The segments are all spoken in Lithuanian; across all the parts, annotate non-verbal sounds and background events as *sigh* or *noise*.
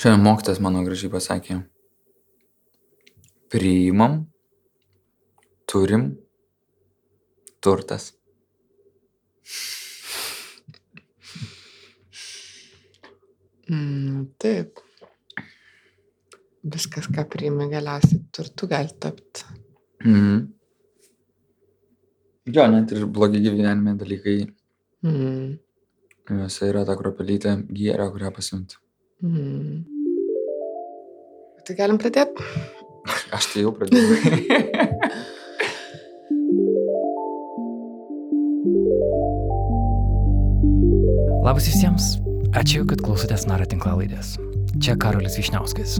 Šiandien mokytas mano gražiai pasakė, priimam, turim, turtas. Mm, taip. Viskas, ką priimi galiausiai turtu gali tapti. Mhm. Jo, net ir blogi gyvenime dalykai, Mm. juose yra ta kropelytė gėrio, kurią pasimti. Mm. Tai galim pradėti. Aš tai jau pradėjau. *laughs* Labas visiems, ačiū, kad klausotės Nara tinklalaidės. Čia Karolis Višniauskas.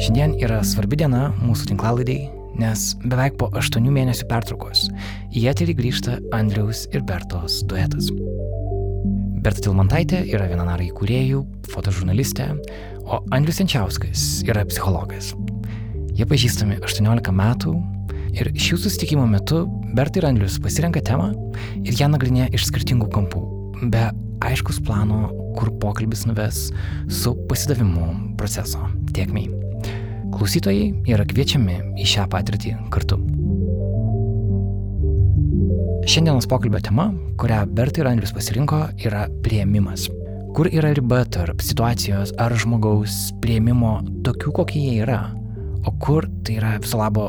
Šiandien yra svarbi diena mūsų tinklalaidai, nes beveik po 8 mėnesių pertraukos į eterį grįžta Andriaus ir Bertos duetas. Berta Tilmantaitė yra viena nara įkūrėjų, fotožurnalistė, o Andrius Jančiauskas yra psichologas. Jie pažįstami 18 metų ir šių susitikimo metu Berta ir Andrius pasirenka temą ir ją nagrinėja iš skirtingų kampų, be aiškus plano, kur pokalbis nuves su pasidavimu proceso tiekmei. Klausytojai yra kviečiami į šią patirtį kartu. Šiandienos pokalbio tema, kurią Berta ir Andrius pasirinko, yra prieimimas. Kur yra riba tarp situacijos ar žmogaus prieimimo tokių, kokie jie yra, o kur tai yra viso labo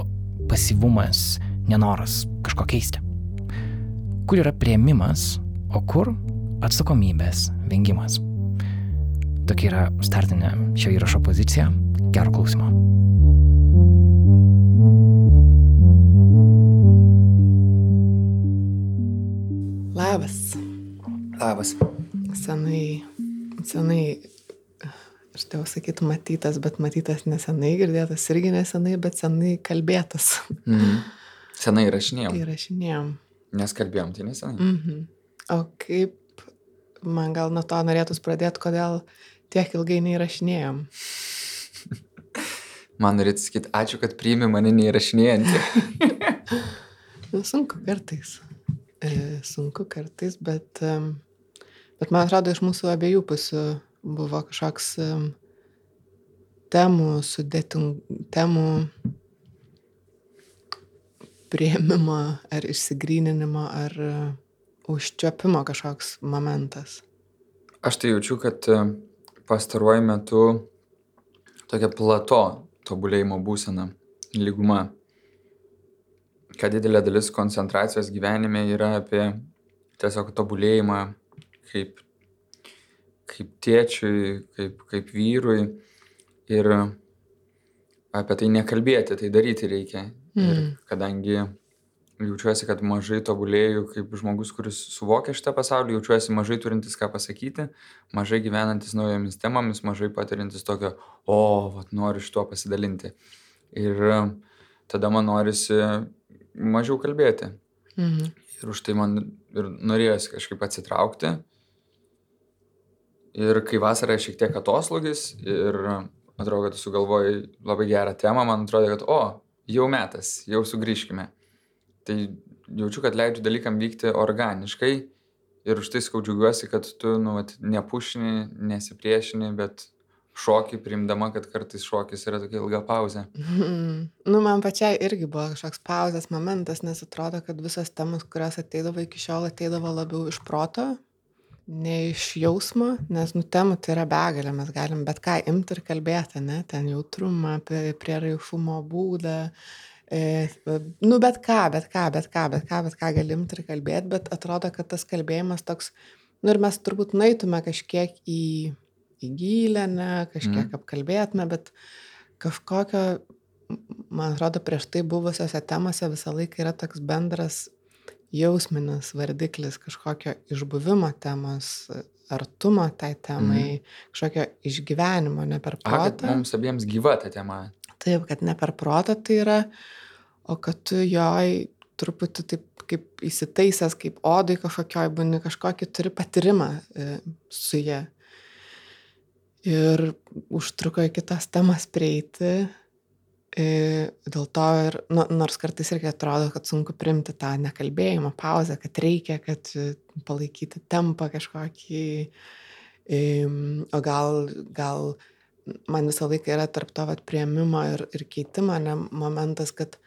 pasyvumas, nenoras kažko keisti. Kur yra prieimimas, o kur atsakomybės vengimas. Tokia yra startinė šio įrašo pozicija. Gero klausimo. Labas. Senai, senai, aš tau sakytų matytas, bet matytas nesenai, girdėtas irgi nesenai, bet senai kalbėtas. Mhm. Senai rašinėjom. Įrašinėjom. Nes kalbėjom, tai nesenai. Mhm. O kaip, man gal nuo to norėtus pradėti, kodėl tiek ilgai neįrašinėjom? *laughs* Man norėtų sakyti, ačiū, kad priimi mane neįrašinėjantį. *laughs* Nu, sunku kartais. E, sunku kartais, bet, em, bet man atrodo, iš mūsų abiejų pusių buvo kažkoks em, temų, sudėtingų temų prieimimo ar išsigryninimo ar e, užčiopimo kažkoks momentas. Aš tai jaučiu, kad e, pastaruoju metu tokia plato tobulėjimo būsena, lyguma, kad didelė dalis koncentracijos gyvenime yra apie tiesiog tobulėjimą kaip, kaip tėčiui, kaip, kaip vyrui ir apie tai nekalbėti, tai daryti reikia. Ir Mm. kadangi jaučiuosi, kad mažai tobulėjau kaip žmogus, kuris suvokia šitą pasaulį, jaučiuosi mažai turintis ką pasakyti, mažai gyvenantis naujomis temomis, mažai patirintis tokio, o, vat, noriu šituo pasidalinti. Ir tada man norisi mažiau kalbėti. Mhm. Ir už tai man ir norėjosi kažkaip atsitraukti. Ir kai vasara šiek tiek atoslūgis ir atrodo, kad sugalvojai labai gerą temą, man atrodo, kad, o, jau metas, jau sugrįžkime. Tai jaučiu, kad leidžiu dalykam vykti organiškai ir už tai skaudžiuosi, kad tu, nu, vat, nepušini, nesipriešini, bet šokį priimdama, kad kartais šokis yra tokia ilga pauzė. Mhm. *laughs* Nu, man pačiai irgi buvo kažkoks pauzės momentas, nes atrodo, kad visas temas, kurios ateidavo iki šiol, ateidavo labiau iš proto, ne iš jausmo, nes, nu, temų tai yra begalė, mes galim bet ką imti ir kalbėti, ne, ten jautrumą, prieraišumo būdą, e, nu, bet ką, bet ką, bet ką, bet ką, bet ką galim ir kalbėti, bet atrodo, kad tas kalbėjimas toks, nu, ir mes turbūt naitume kažkiek į, į gilę, ne, kažkiek Mhm. apkalbėtume, bet kažkokio, man atrodo, prieš tai buvusiose temose visą laiką yra toks bendras jausminis vardiklis kažkokio išbuvimo temos, artumo tai temai, kažkokio išgyvenimo, ne per A, protą. mums abiems gyva ta tema. Taip, kad ne per protą tai yra, o kad tu joj truputį taip kaip įsitaisęs, kaip odai kažkokioj būni, kažkokį turi patyrimą e, su jie. Ir užtruko iki tos temas prieiti. E, dėl to ir, nu, nors kartais irgi atrodo, kad sunku primti tą nekalbėjimo pauzę, kad reikia, kad e, palaikyti tempą kažkokį O gal, gal man visą laiką yra tarp to vat, prieimimo ir, ir keitimo ne, momentas, kad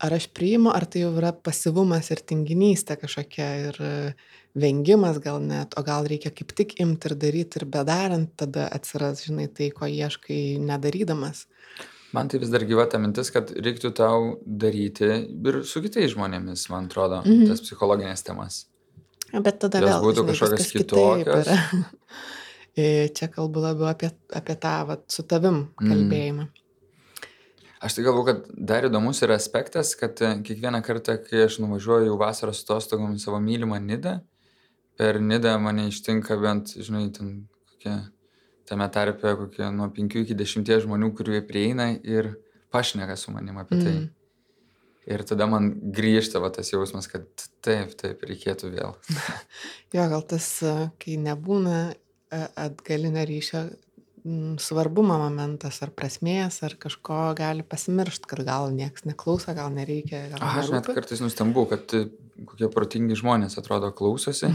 ar aš priimu, ar tai jau yra pasivumas ir tinginystė kažkokia ir e, vengimas gal net, o gal reikia kaip tik imti ir daryti ir bedarant, tada atsiras, žinai, tai, ko ieškai nedarydamas. Man tai vis dar gyva ta mintis, kad reiktų tau daryti ir su kitais žmonėmis, man atrodo, mhm. tas psichologinės temas. Bet tada Jos vėl būtų žinai, kažkokios kitokios. *laughs* Čia kalbu labiau apie, apie tą vat, su tavim kalbėjimą. Aš tai galvoju, kad dar įdomus yra aspektas, kad e, kiekvieną kartą, kai aš nuvažiuoju vasaros atostogom į savo mylimą Nidą, per Nidą mane ištinka bent, žinai, ten kokie, tame tarpe kokie nuo 5 iki 10 žmonių, kurie prieina ir pašneka su manim apie tai. Mm. Ir tada man grįžta va, tas jausmas, kad taip, taip, reikėtų vėl. *laughs* Jo, gal tas, kai nebūna atgalinio ryšio svarbumo momentas ar prasmės, ar kažko gali pasimiršti, kad gal niekas neklauso, gal nereikia. Gal Aš net kartais nustembu, kad kokie protingi žmonės atrodo klausosi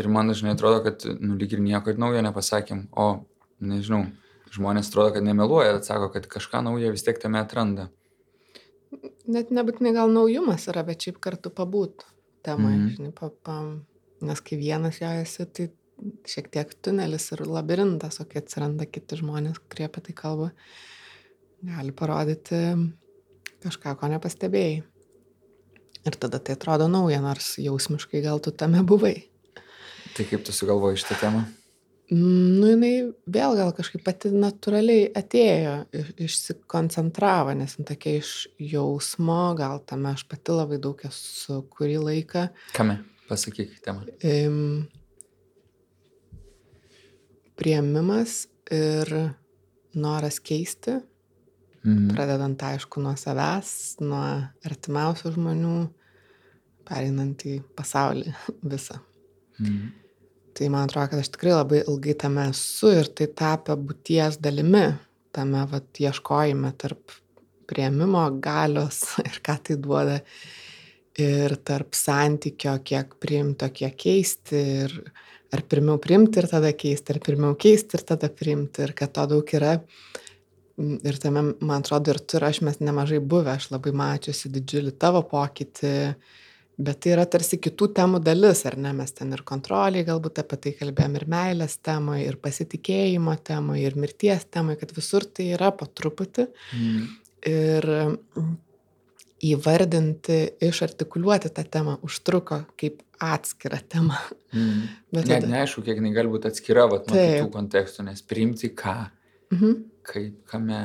ir man dažnai atrodo, kad, nu, lyg ir nieko ir naujo nepasakėm, o, nežinau, žmonės atrodo, kad nemeluoja, atsako, kad kažką naujo vis tiek tame atranda. Net nebūtinai gal naujumas yra, bet šiaip kartu pabūt temai, mm. žinai, pa, pa, nes kai vienas jo esi, tai šiek tiek tunelis ir labirintas, o kai atsiranda kiti žmonės, kurie apie tai kalba, gali parodyti kažką, ko nepastebėjai. Ir tada tai atrodo nauja, nors jausmiškai gal tu tame buvai. Tai kaip tu sugalvoji šitą temą? Nu, jinai vėl gal kažkaip pati natūraliai atėjo, iš- išsikoncentravo, nes jin tokia iš jausmo, gal tame aš pati labai daug esu kurį laiką. Kame? Pasakyk temą. Im, Prieimimas ir noras keisti, Mhm. pradedant aišku nuo savęs, nuo artimiausių žmonių, pereinant į pasaulį *laughs* visą. Mhm. Tai man atrodo, kad aš tikrai labai ilgai tame esu ir tai tapė būties dalimi, tame vat, ieškojime tarp prieimimo galios *laughs* ir ką tai duoda, ir tarp santykio, kiek priimto, kiek keisti, ir ar pirmiau priimti ir tada keisti, ar pirmiau keisti ir tada priimti, ir kad to daug yra. Mm, Ir tame, man atrodo, ir tu ir aš mes nemažai buvę, aš labai mačiusi didžiulį tavo pokytį, bet tai yra tarsi kitų temų dalis, ar ne? Mes ten ir kontroliai galbūt apie tai kalbėjom, ir meilės temoje, ir pasitikėjimo temoje, ir mirties temoje, kad visur tai yra po truputį. Mhm. Ir mm, įvardinti, išartikuliuoti tą temą užtruko kaip atskirą temą. Mhm. *laughs* Bet Net tada- neaišku, kiek jinai gali būti atskira vat, nuo Taip. kitų kontekstų, nes priimti ką, Mhm. kaip, kame.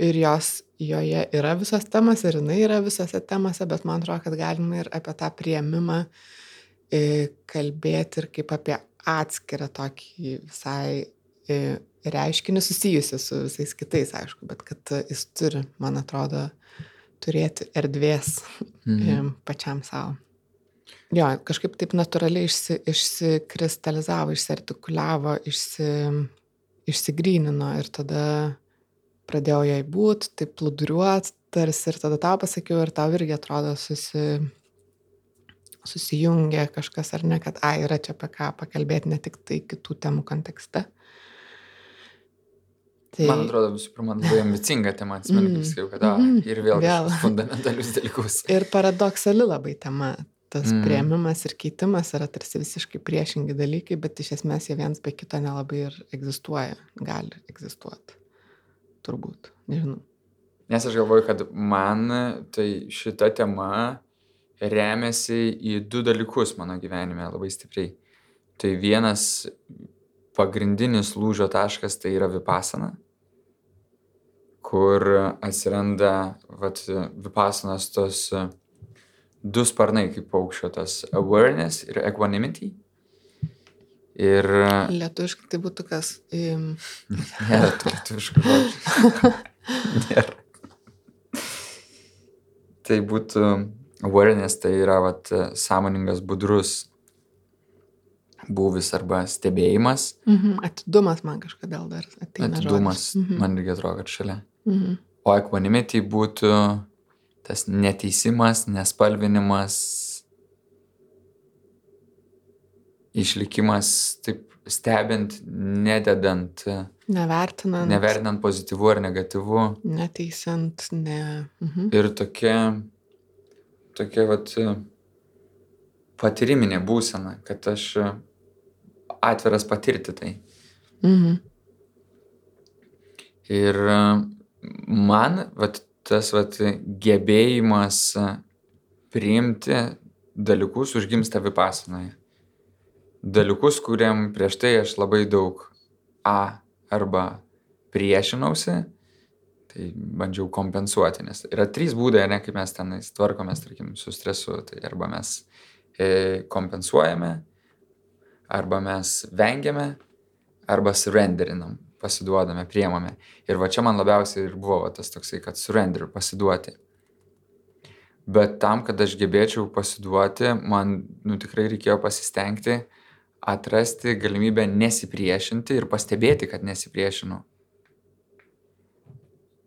Ir jos joje yra visos temas, ir jinai yra visose temose, bet man atrodo, kad galima ir apie tą prieimimą e, kalbėti ir kaip apie atskirą tokį visai e, reiškinį susijusi su visais kitais, aišku, bet kad jis turi, man atrodo, turėti erdvės mhm. pačiam savo. Jo, kažkaip taip natūraliai išsi, išsikristalizavo, išsiartikuliavo, išsi, išsigrynino ir tada pradėjau jai būt, taip pluduriuot, tarsi ir tada tau pasakiau ir tau irgi atrodo susi, susijungia kažkas ar ne, kad, ai, yra čia apie ką pakalbėti, ne tik tai kitų temų kontekste. Tai, Man atrodo, visų pirma, labai ambicinga tema, Mhm. kaip sakiau, kad a, Mhm. ir vėl, Vėl. fundamentalius dalykus. *laughs* Ir paradoksali labai tema. Tas Mm. mm. prieimimas ir keitimas yra tarsi visiškai priešingi dalykai, bet iš esmės jie viens be kito nelabai ir egzistuoja. Gali egzistuoti. Turbūt. Nežinau. Nes aš galvoju, kad man tai šita tema remiasi į du dalykus mano gyvenime labai stipriai. Tai vienas pagrindinis lūžio taškas tai yra vipasana, kur atsiranda vat, vipasanas tos du sparnai kaip paukščio, tas awareness ir equanimity. Ir Lietuviškai tai būtų kas. Um, *laughs* nėra lietuviškų žodžių. *laughs* Nėra. Tai būtų awareness, tai yra vat, sąmoningas, budrus būvis arba stebėjimas, mhm. Atidumas man kažkodėl dar ateina. atidumas. Mhm. man irgi atrodo, kad šalia. Mhm. O equanimity būtų tas neteisimas, nespalvinimas, išlikimas taip stebint, nededant, Nevertinant, nevertinant pozityvu ar negatyvu. neteisant, ne. Mhm. Ir tokia, tokia vat, patyriminė būsena, kad aš atviras patirti tai. Mhm. Ir man vat, tas vat, gebėjimas priimti dalykus užgimsta vipasanoje. Dalykus, kuriam prieš tai aš labai daug A arba priešinausi, tai bandžiau kompensuoti, nes yra trys būdai, ne, kaip mes tenais tvarkomės, tarkim, su stresu. Tai arba mes e, kompensuojame, arba mes vengiame, arba surrenderinam, pasiduodame, priemame. Ir va čia man labiausiai ir buvo va, tas toksai, kad surrender, pasiduoti. Bet tam, kad aš gebėčiau pasiduoti, man nu, tikrai reikėjo pasistengti atrasti galimybę nesipriešinti ir pastebėti, kad nesipriešinu.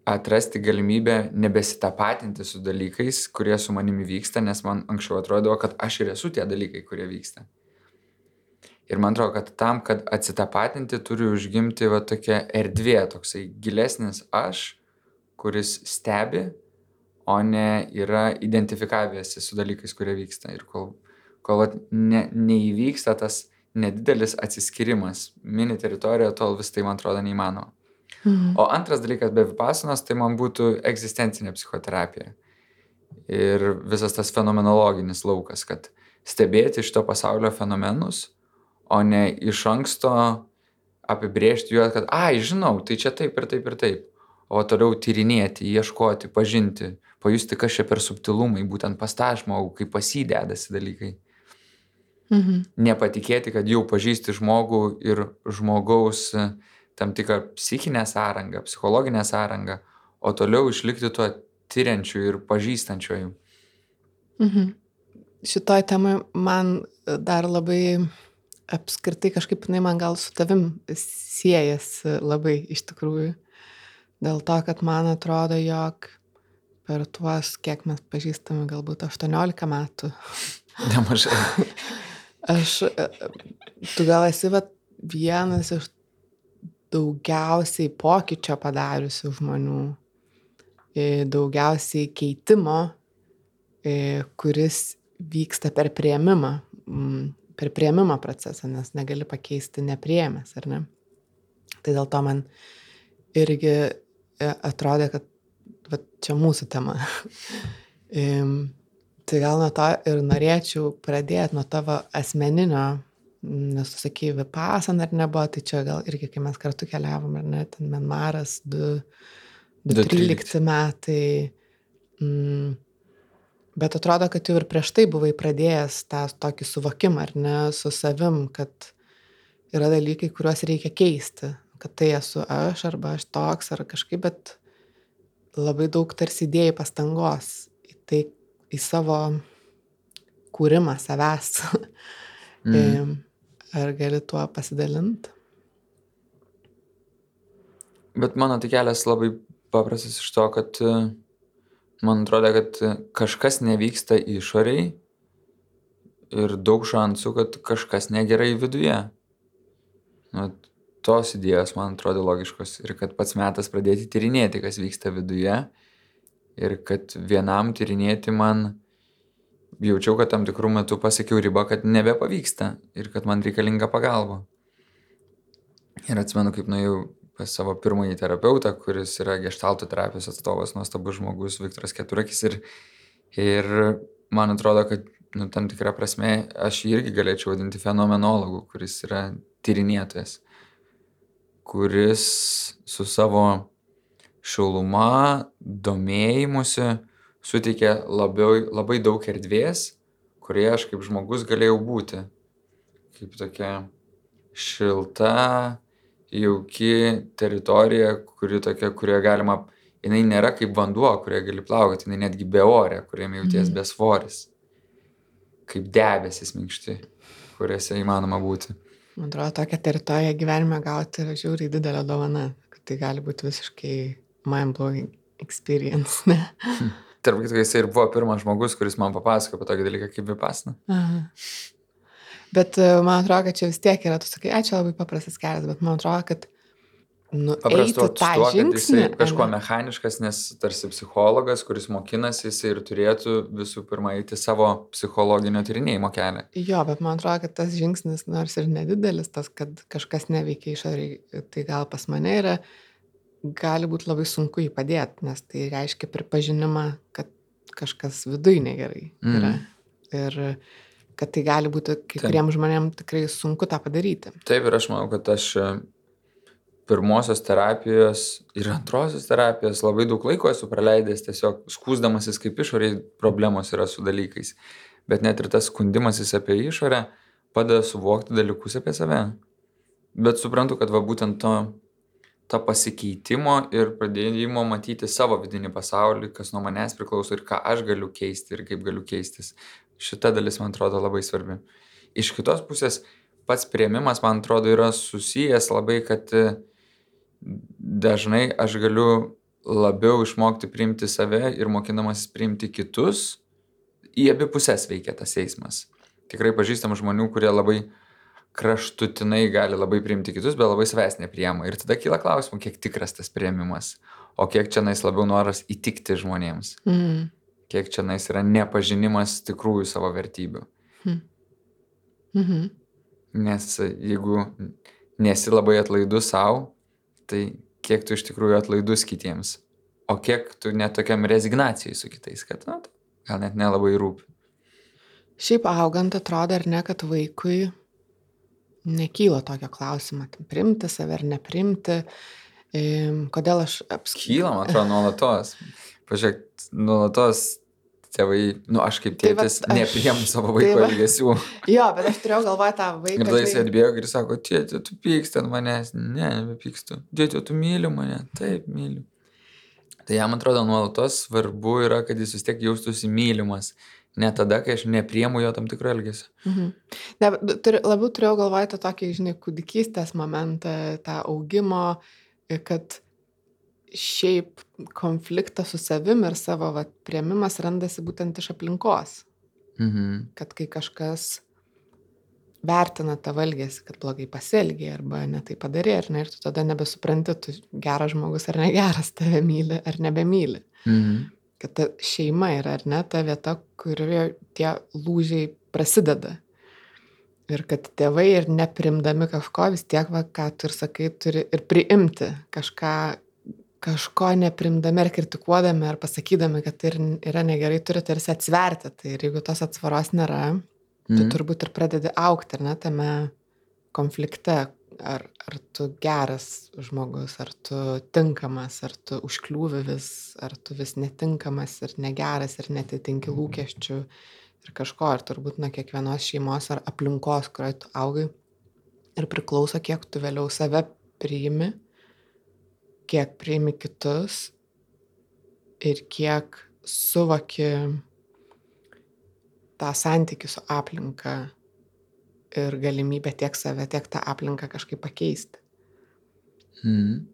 Atrasti galimybę nebesitapatinti su dalykais, kurie su manimi vyksta, nes man anksčiau atrodavo, kad aš ir esu tie dalykai, kurie vyksta. Ir man atrodo, kad tam, kad atsitapatinti, turi užgimti va tokia erdvė, toksai gilesnis aš, kuris stebi, o ne yra identifikavęsi su dalykais, kurie vyksta. Ir kol, kol ne, neįvyksta tas nedidelis atsiskyrimas, mini teritorija, tol vis tai man atrodo neįmanoma. Mhm. O antras dalykas be vipasanos, tai man būtų egzistencinė psichoterapija. Ir visas tas fenomenologinis laukas, kad stebėti šito pasaulio fenomenus, o ne iš anksto apibrėžti juos, kad, ai, žinau, tai čia taip ir taip ir taip. O toliau tyrinėti, ieškoti, pažinti, pajusti, kas čia per subtilumai, būtent pas tą žmogų, kaip pasidedasi dalykai. Mhm. Nepatikėti, kad jau pažįsti žmogų ir žmogaus e, tam tikrą psichinę sąrangą, psichologinę sąrangą, o toliau išlikti tuo tyriančiu ir pažįstančiuoju. Mhm. Šitoj temai man dar labai apskritai kažkaip jinai man gal su tavim siejasi labai iš tikrųjų. Dėl to, kad man atrodo, jog per tuos, kiek mes pažįstame, galbūt 18 metų, Nemažai. *laughs* aš, e, tu gal esi vat, vienas iš daugiausiai pokyčio padariusių žmonių, e, daugiausiai keitimo, e, kuris vyksta per prieimimą, mm, per prieimimo procesą, nes negali pakeisti nepriemęs, ar ne? Tai dėl to man irgi e, atrodė, kad va, čia mūsų tema. *laughs* Tai gal nuo to ir norėčiau pradėti nuo tavo asmeninio, nes tu sakei, vipasan ar nebuvo, tai čia gal irgi, kai mes kartu keliavom, ar ne, ten Menmaras 2, 2013 metai. Mm, bet atrodo, kad jau ir prieš tai buvai pradėjęs tą tokį suvokimą, ar ne, su savim, kad yra dalykai, kuriuos reikia keisti, kad tai esu aš, arba aš toks, ar kažkaip, bet labai daug tarsi įdėjai pastangos į tai, į savo kūrimą savęs. Mm. *laughs* Ar gali tuo pasidalinti? Bet mano tai kelias labai paprastas iš to, kad e, man atrodo, kad kažkas nevyksta išoriai ir daug šansų, kad kažkas negerai viduje. Nu, tos idėjos man atrodo logiškos ir kad pats metas pradėti tyrinėti, kas vyksta viduje ir kad vienam tyrinėti man jaučiau, kad tam tikrų metų pasiekiau ribą, kad nebepavyksta ir kad man reikalinga pagalba. Ir atsimenu, kaip nuėjau pas savo pirmąjį terapeutą, kuris yra gestalto terapijos atstovas, nuostabus žmogus, Viktoras Keturakis. Ir, ir man atrodo, kad nu, tam tikrą prasme aš jį irgi galėčiau vadinti fenomenologu, kuris yra tyrinėtojas, kuris su savo šiluma, domėjimusi suteikė labiau, labai daug erdvės, kurioje aš kaip žmogus galėjau būti. Kaip tokia šilta, jauki teritorija, kuri tokia, kurioje galima, jinai nėra kaip vanduo, kurioje gali plaukti, jinai netgi be ore, kuriame jauties Mhm. besvoris. Kaip debesis minkšti, kuriuose įmanoma būti. Man atrodo, tokią teritoriją gyvenime gauti yra žiūri didelė dovana, kad tai gali būti visiškai mind-blowing experience, ne? Tarp kitko, jisai ir buvo pirmas žmogus, kuris man papasakojo apie tokį dalyką kaip vipasna. Aha. Bet e, man atrodo, kad čia vis tiek yra, tu sakai, ačiū labai paprastas kelias, bet man atrodo, kad nu, Paprastu eiti tą tuo, kad jisai kažkuo ane? mechaniškas, nes tarsi psichologas, kuris mokinasi, jisai ir turėtų visų pirma eiti savo psichologinio tyrinėjimo kelią. Jo, bet man atrodo, kad tas žingsnis, nors ir nedidelis, tas, kad kažkas neveikia išoriai, tai gal pas mane yra, gali būti labai sunku jį padėti, nes tai reiškia pripažinimą, kad kažkas viduje negerai yra. Ir kad tai gali būti kai kuriems žmonėms tikrai sunku tą padaryti. Taip ir aš manau, kad aš e, pirmosios terapijos ir antrosios terapijos labai daug laiko esu praleidęs tiesiog skūsdamasis, kaip išoriai problemos yra su dalykais. Bet net ir tas skundimasis apie išorę padeda suvokti dalykus apie save. Bet suprantu, kad va būtent to, to pasikeitimo ir pradėjimo matyti savo vidinį pasaulį, kas nuo manęs priklauso ir ką aš galiu keisti ir kaip galiu keistis. Šita dalis man atrodo labai svarbi. Iš kitos pusės, pats prieimimas, man atrodo, yra susijęs labai, kad e, dažnai aš galiu labiau išmokti priimti save ir mokinamas priimti kitus. Į abi pusės veikia tas eismas. Tikrai pažįstam žmonių, kurie labai kraštutinai gali labai priimti kitus, bet labai savęs nepriema. Ir tada kyla klausimų, kiek tikras tas prieimimas, o kiek čia nais labiau noras įtikti žmonėms, Mm. kiek čia nais yra nepažinimas tikrųjų savo vertybių. Mhm. Nes e, jeigu nesi labai atlaidus savo, tai kiek tu iš tikrųjų atlaidus kitiems, o kiek tu netokiam rezignacijai su kitais, kad, na, gal net nelabai rūpi. Šiaip augant atrodo ar ne, kad vaikui nekyla tokio klausimo, primti save ar neprimti. Kodėl aš apskritai... Kyla, man atrodo, nuolatos. Pažiūrėk, nuolatos tėvai, nu aš kaip Tai tėtis, aš- nepriemu savo tai vaiko va- elgesių. Jo, bet aš turėjau galvoje tą vaiką. Ir tada jis žinai, atbėga ir sako, tėti, tu pyksti ant manęs. Ne, nebepykstu. Dėti, tu myli mane. Taip, myliu. Tai jam atrodo nuolatos svarbu yra, kad jis vis tiek jaustųsi mylimas. Ne tada, kai aš nepriemu jo tam tikro elgesio. Mhm. Ne, turi, labiau turėjau galvoje tą tokį, žinai, kūdikystės momentą, tą augimo, kad šiaip konfliktas su savim ir savo vat, prieimimas randasi būtent iš aplinkos. Mhm. Kad kai kažkas vertina tavo elgesį, kad blogai pasielgiai arba netai padarė, ar ne, ir tu tada nebesupranti, tu geras žmogus ar negeras, tave myli ar nebemyli. Mhm. Kad ta šeima yra, ar ne, ta vieta, kurioje tie lūžiai prasideda. Ir kad tėvai ir neprimdami kažko vis tiek, va, ką tu ir sakai, turi ir priimti kažką, kažko neprimdami ar kritikuodami ar pasakydami, kad tai yra negerai, turi tarsi atsverti. Tai ir jeigu tos atsvaros nėra, tu Mhm. turbūt ir pradedi aukti, ar ne, tame konflikte. Ar, ar tu geras žmogus, ar tu tinkamas, ar tu užkliūvi vis, ar tu vis netinkamas ir negeras ir netitinki lūkesčių ir kažko, ar turbūt nuo kiekvienos šeimos ar aplinkos, kurioje tu augai ir priklauso, kiek tu vėliau save priimi, kiek priimi kitus ir kiek suvoki tą santykių su aplinka ir galimybę tiek save, tiek tą aplinką kažkaip pakeisti. Mhm.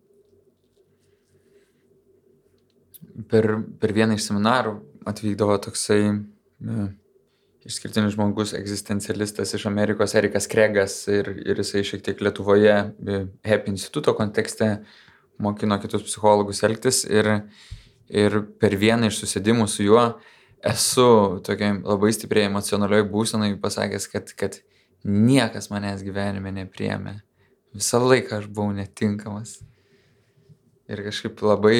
Per, per vieną iš seminarų atvykdavo toksai e, išskirtinis žmogus, egzistencialistas iš Amerikos, Erikas Kregas, ir, ir jisai šiek tiek Lietuvoje e, Happy instituto kontekste mokino kitus psichologus elgtis ir, ir per vieną iš susėdimų su juo esu tokiai labai stipriai emocionalioj būsenai pasakęs, kad, kad niekas manęs gyvenime nepriemė. Visą laiką aš buvau netinkamas. Ir kažkaip labai,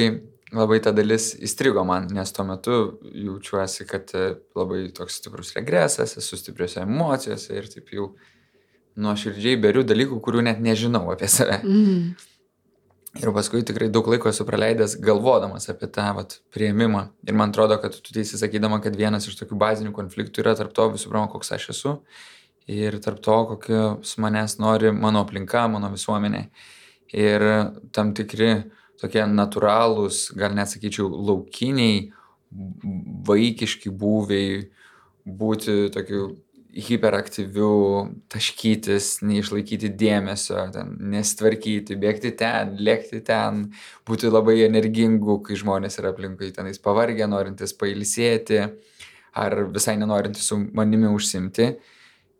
labai ta dalis įstrigo man, nes tuo metu jaučiuosi, kad e, labai toks stiprus regresas, esu stipriuose emocijose ir taip jau nuoširdžiai beriu dalykų, kurių net nežinau apie save. Mm. Ir paskui tikrai daug laiko esu praleidęs galvodamas apie tą vat, prieimimą. Ir man atrodo, kad tu teisi sakydama, kad vienas iš tokių bazinių konfliktų yra tarp to visų pirma, koks aš esu ir tarp to, kokios manęs nori mano aplinka, mano visuomenė. Ir tam tikri tokie natūralūs, gal net sakyčiau, laukiniai, vaikiški būviai, būti tokiu hiperaktyviu, taškytis, neišlaikyti dėmesio, ten, nesitvarkyti, bėgti ten, lėkti ten, būti labai energingu, kai žmonės yra aplinkui tenais pavargę, norintys pailsėti ar visai nenorintys su manimi užsimti.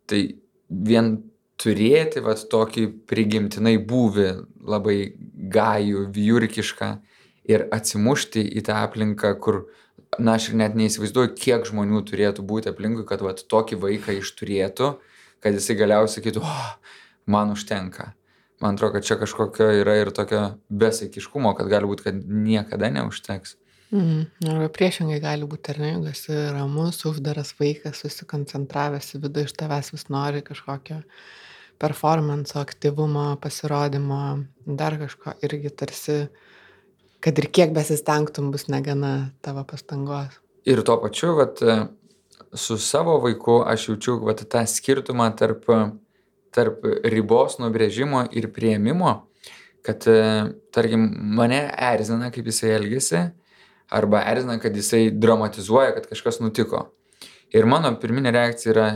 Tai vien turėti vat tokį prigimtinai būvį labai gajų, vyrikišką ir atsimušti į tą aplinką, kur, na, aš ir net neįsivaizduoju, kiek žmonių turėtų būti aplinkui, kad vat tokį vaiką išturėtų, kad jisai galiausiai sakytų, oh, man užtenka. Man atrodo, kad čia kažkokio yra ir tokio besaikiškumo, kad gali būti, kad niekada neužteks. Mhm. Arba priešingai gali būti, ar ne, jeigu esi ramus, uždaras vaikas, susikoncentravęs į vidų, iš tavęs vis nori kažkokio performanso, aktyvumo, pasirodymo, dar kažko irgi tarsi, kad ir kiek besistengtum, bus negana tavo pastangos. Ir tuo pačiu, vat, su savo vaiku aš jaučiu vat, tą skirtumą tarp, tarp ribos nubrėžimo ir prieimimo, kad, tarkim, mane erzina, kaip jisai elgesi arba erzina, kad jisai dramatizuoja, kad kažkas nutiko. Ir mano pirminė reakcija yra,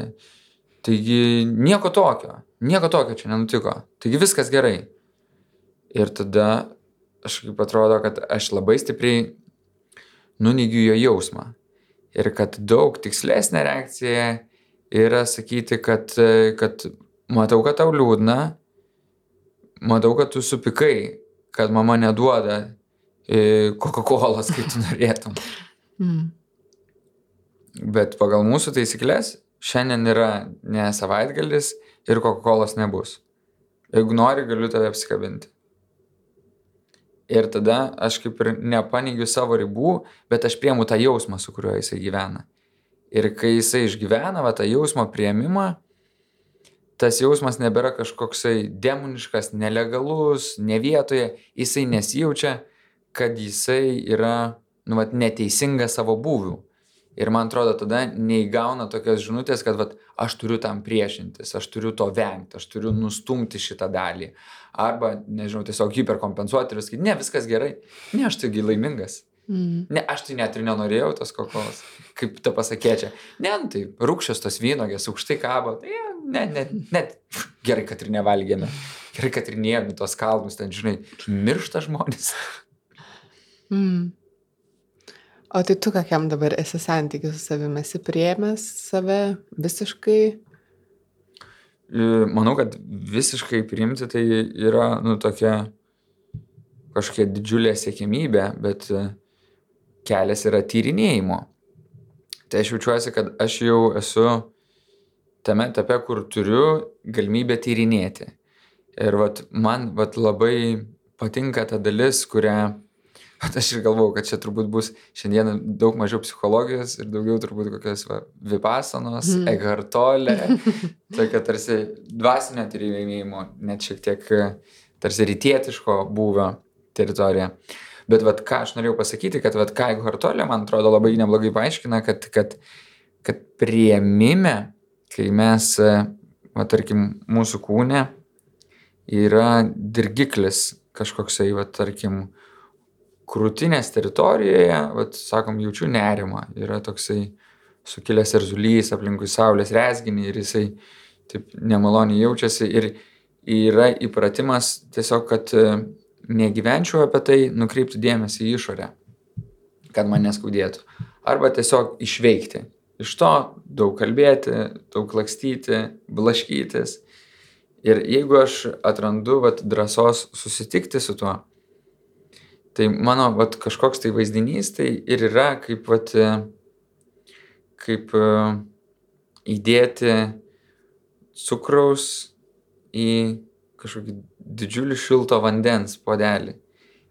taigi nieko tokio, nieko tokio čia nenutiko, taigi viskas gerai. Ir tada aš kaip atrodo, kad aš labai stipriai nuneigiu jo jausmą. Ir kad daug tikslesnė reakcija yra sakyti, kad, kad matau, kad tau liūdna, matau, kad tu supikai, kad mama neduoda Coca-Cola, kaip tu norėtum. *laughs* Mm. Bet pagal mūsų taisyklės šiandien yra ne savaitgalis ir Coca-Cola nebus. Jeigu nori, galiu tave apsikabinti. Ir tada aš kaip ir nepaneigiu savo ribų, bet aš priemu tą jausmą, su kuriuo jisai gyvena. Ir kai jisai išgyvena va, tą jausmo prieimimą, tas jausmas nebėra kažkoksai demoniškas, nelegalus, ne vietoje, jisai nesijaučia kad jisai yra, nu, vat, neteisingas savo būvių. Ir man atrodo, tada neįgauna tokios žinutės, kad vat, aš turiu tam priešintis, aš turiu to vengti, aš turiu nustumti šitą dalį. Arba, nežinau, tiesiog hiperkompensuoti ir sakyti, ne, viskas gerai, ne, aš taigi laimingas. Mm. Ne, aš tai net ir nenorėjau tos kokos, kaip ta pasakėčia. Ne, nu, tai rūkščios tos vynogės, aukštai kabo, tai ne, ne, net gerai, kad ir nevalgėme. Gerai, kad ir neėjome tos kalnus, ten, žinai, miršta žmonės. Mm. O tai tu kokiam dabar esi santykiu su savimi, esi priemęs save visiškai? Manau, kad visiškai priimti tai yra, nu, tokia kažkokia didžiulė siekimybė, bet e, kelias yra tyrinėjimo. Tai aš jaučiuosi, kad aš jau esu tame etape, kur turiu galimybę tyrinėti. Ir vat, man vat, labai patinka ta dalis, kurią Bet aš ir galvau, kad čia turbūt bus šiandieną daug mažiau psichologijos ir daugiau turbūt kokios va, vipasanos, mm. egartolė, *laughs* tokia tarsi dvasinio tyrinėjimo, net šiek tiek tarsi rytietiško būvio teritorija. Bet vat, ką aš norėjau pasakyti, kad vat, ką egartolė, man atrodo, labai neblogai paaiškina, kad, kad, kad prieimime, kai mes, va, tarkim, mūsų kūne yra dirgiklis kažkoksai, va, tarkim, krūtinės teritorijoje, vat, sakom, jaučiu nerimą. Yra toksai sukilęs erzulys aplinkui saulės resginį ir jisai taip nemaloniai jaučiasi ir yra įpratimas tiesiog, kad e, negyvenčiau apie tai, nukreipti dėmesį į išorę, kad man neskaudėtų. Arba tiesiog išveikti. Iš to daug kalbėti, daug lakstyti, blaškytis. Ir jeigu aš atrandu vat, drąsos susitikti su tuo, Tai mano vat, kažkoks tai vaizdinys tai ir yra kaip, vat, kaip e, įdėti cukraus į kažkokį didžiulį šilto vandens podelį.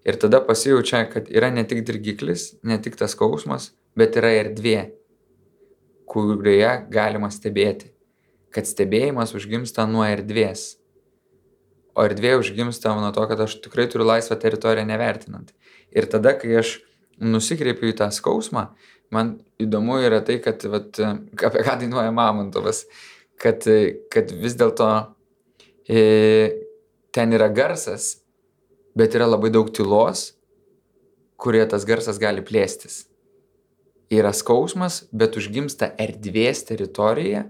Ir tada pasijaučia, kad yra ne tik dirgiklis, ne tik tas skausmas, bet yra erdvė, kurioje galima stebėti. Kad stebėjimas užgimsta nuo erdvės o erdvė užgimsta nuo to, kad aš tikrai turiu laisvą teritoriją nevertinant. Ir tada, kai aš nusikreipiu į tą skausmą, man įdomu yra tai, kad, vat, *laughs* apie ką dainuoja Mamontovas, kad, kad vis dėlto e, ten yra garsas, bet yra labai daug tylos, kurie tas garsas gali plėstis. Yra skausmas, bet užgimsta erdvės teritorija,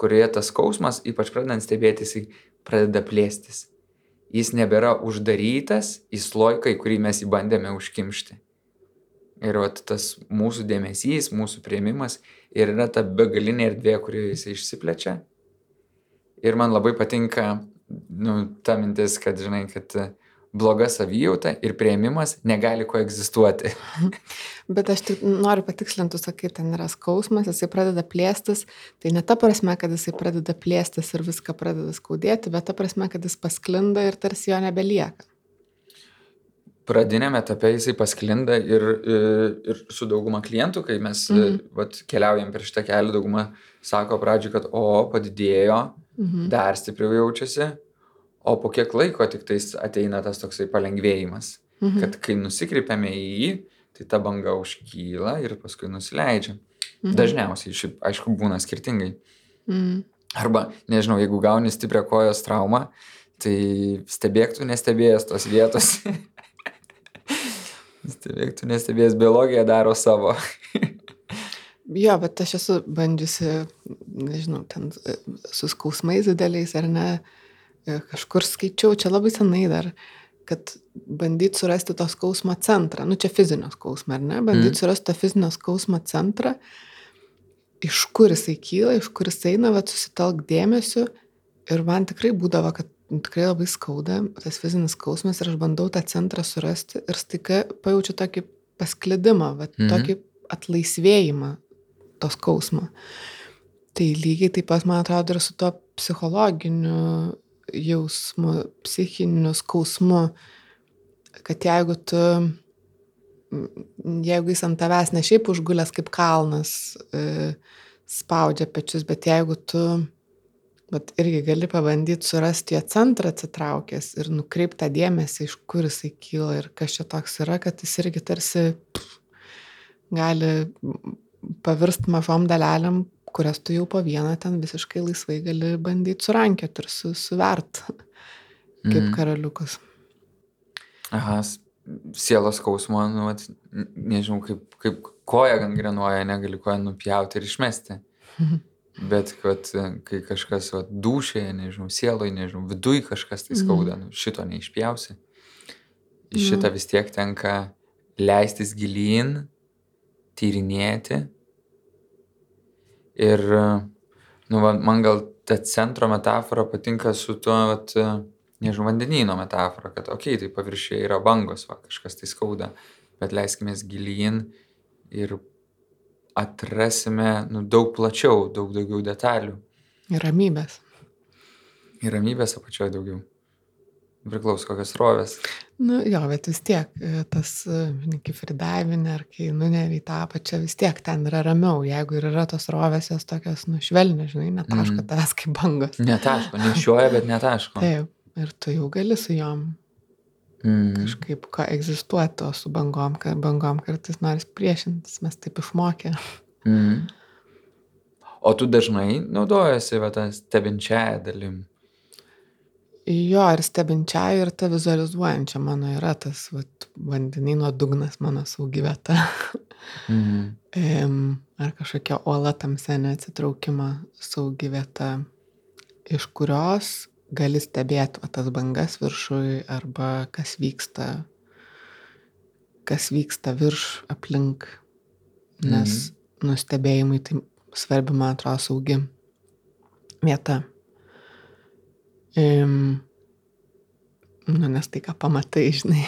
kurioje tas skausmas, ypač pradedant stebėti, jisai pradeda plėstis jis nebėra uždarytas į sloiką, į kurį mes jį bandėme užkimšti. Ir vat, tas mūsų dėmesys, mūsų prieimimas ir yra ta begalinė erdvė, kurioje jis išsiplečia. Ir man labai patinka, nu, ta mintis, kad, žinai, kad bloga savijauta ir prieimimas negali koegzistuoti. *laughs* Bet aš tik noriu patikslinti, sakai, ten yra skausmas, jisai pradeda plėstis, tai ne ta prasme, kad jisai pradeda plėstis ir viską pradeda skaudėti, bet ta prasme, kad jis pasklinda ir tarsi jo nebelieka pradiniam etape jisai pasklinda ir, ir su dauguma klientų, kai mes mhm. vat, keliaujam per šitą kelią, dauguma sako pradžioje, kad o, padidėjo, mhm. dar stipriau jaučiasi, o po kiek laiko tik tais ateina tas toksai palengvėjimas, mhm. kad kai nusikreipiame į jį, tai ta banga užkyla ir paskui nusileidžia. Mhm. Dažniausiai, šiaip, aišku, būna skirtingai. Mhm. Arba, nežinau, jeigu gauni stiprią kojos traumą, tai stebėk tu nestebėjęs tos vietos. *laughs* Stebėk, tu nestebėjęs, biologija daro savo. jo, bet aš esu bandžiusi, nežinau, ten su skausmais dideliais ar ne, e, kažkur skaičiau, čia labai senai dar, kad bandyti surasti to skausmo centrą, nu čia fizinio skausmo, ar ne, bandyti mm. surasti to fizinio skausmo centrą, iš kur jisai kyla, iš kur jisai eina, bet susitelk dėmesiu ir man tikrai būdavo, kad tikrai labai skauda, tas fizinis skausmas ir aš bandau tą centrą surasti ir staiga pajaučiu tokį pasklidimą, va, mhm. tokį atlaisvėjimą to skausmo. Tai lygiai taip pat, man atrodo, ir su tuo psichologiniu jausmu, psichiniu skausmu, kad jeigu tu, jeigu jis ant tavęs ne šiaip užgulęs kaip kalnas, e, spaudžia pečius, bet jeigu tu Bet irgi gali pabandyti surasti jo centrą atsitraukęs ir nukreiptą dėmesį, iš kur jisai kyla ir kas čia toks yra, kad jis irgi tarsi pff, gali pavirsti mažom dalelėm, kurias tu jau po vieną ten visiškai laisvai gali bandyti surankioti ir su, suvert, kaip mm. karaliukas. Aha, sielos skausmo, nu, at, nežinau, kaip, kaip koja gangrenuoja, negali koją nupjauti ir išmesti. Mhm. *laughs* Bet kad kai kažkas vat, dušėje, nežinau, sieloje, nežinau, viduj kažkas tai skauda, mm. nu, šito neišpjausi. Iš šitą vis tiek tenka leistis gilyn, tyrinėti. Ir, nu, va, man gal ta centro metafora patinka su tuo, vat, nežinau, vandenyno metafora, kad, okei, okay, tai paviršiai yra bangos, va, kažkas tai skauda, bet leiskime gilyn ir atrasime nu, daug plačiau, daug daugiau detalių. Ir ramybės. Ir ramybės apačioje daugiau. Priklauso kokios rovės. Nu jo, bet vis tiek e, tas, e, žinai, kaip fridavinė ar kai nuneri į tą apačią, vis tiek ten yra ramiau. Jeigu ir yra tos rovės, jos tokios nušvelnė, žinai, netaško mm. tavęs kaip bangos. Netaško, nešioja, bet netaško. *laughs* Taip, ir tu jau gali su jom mm. kažkaip ko egzistuoti, o su bangom, bangom kartais nori priešintis, mes taip išmokė. Mm. O tu dažnai naudojasi va tą stebinčiąją dalim? Jo, ir stebinčiąją, ir ta vizualizuojančia mano yra tas vat, vandenino dugnas mano saugi vieta. Mm. ar kažkokia uola tamse neatsitraukimo saugi vieta, iš kurios gali stebėti va, tas bangas viršui arba kas vyksta, kas vyksta virš aplink. Nes mhm. nustebėjimai tai svarbi, man atrodo, saugi vieta. Nu, nes tai, ką pamatai, žinai,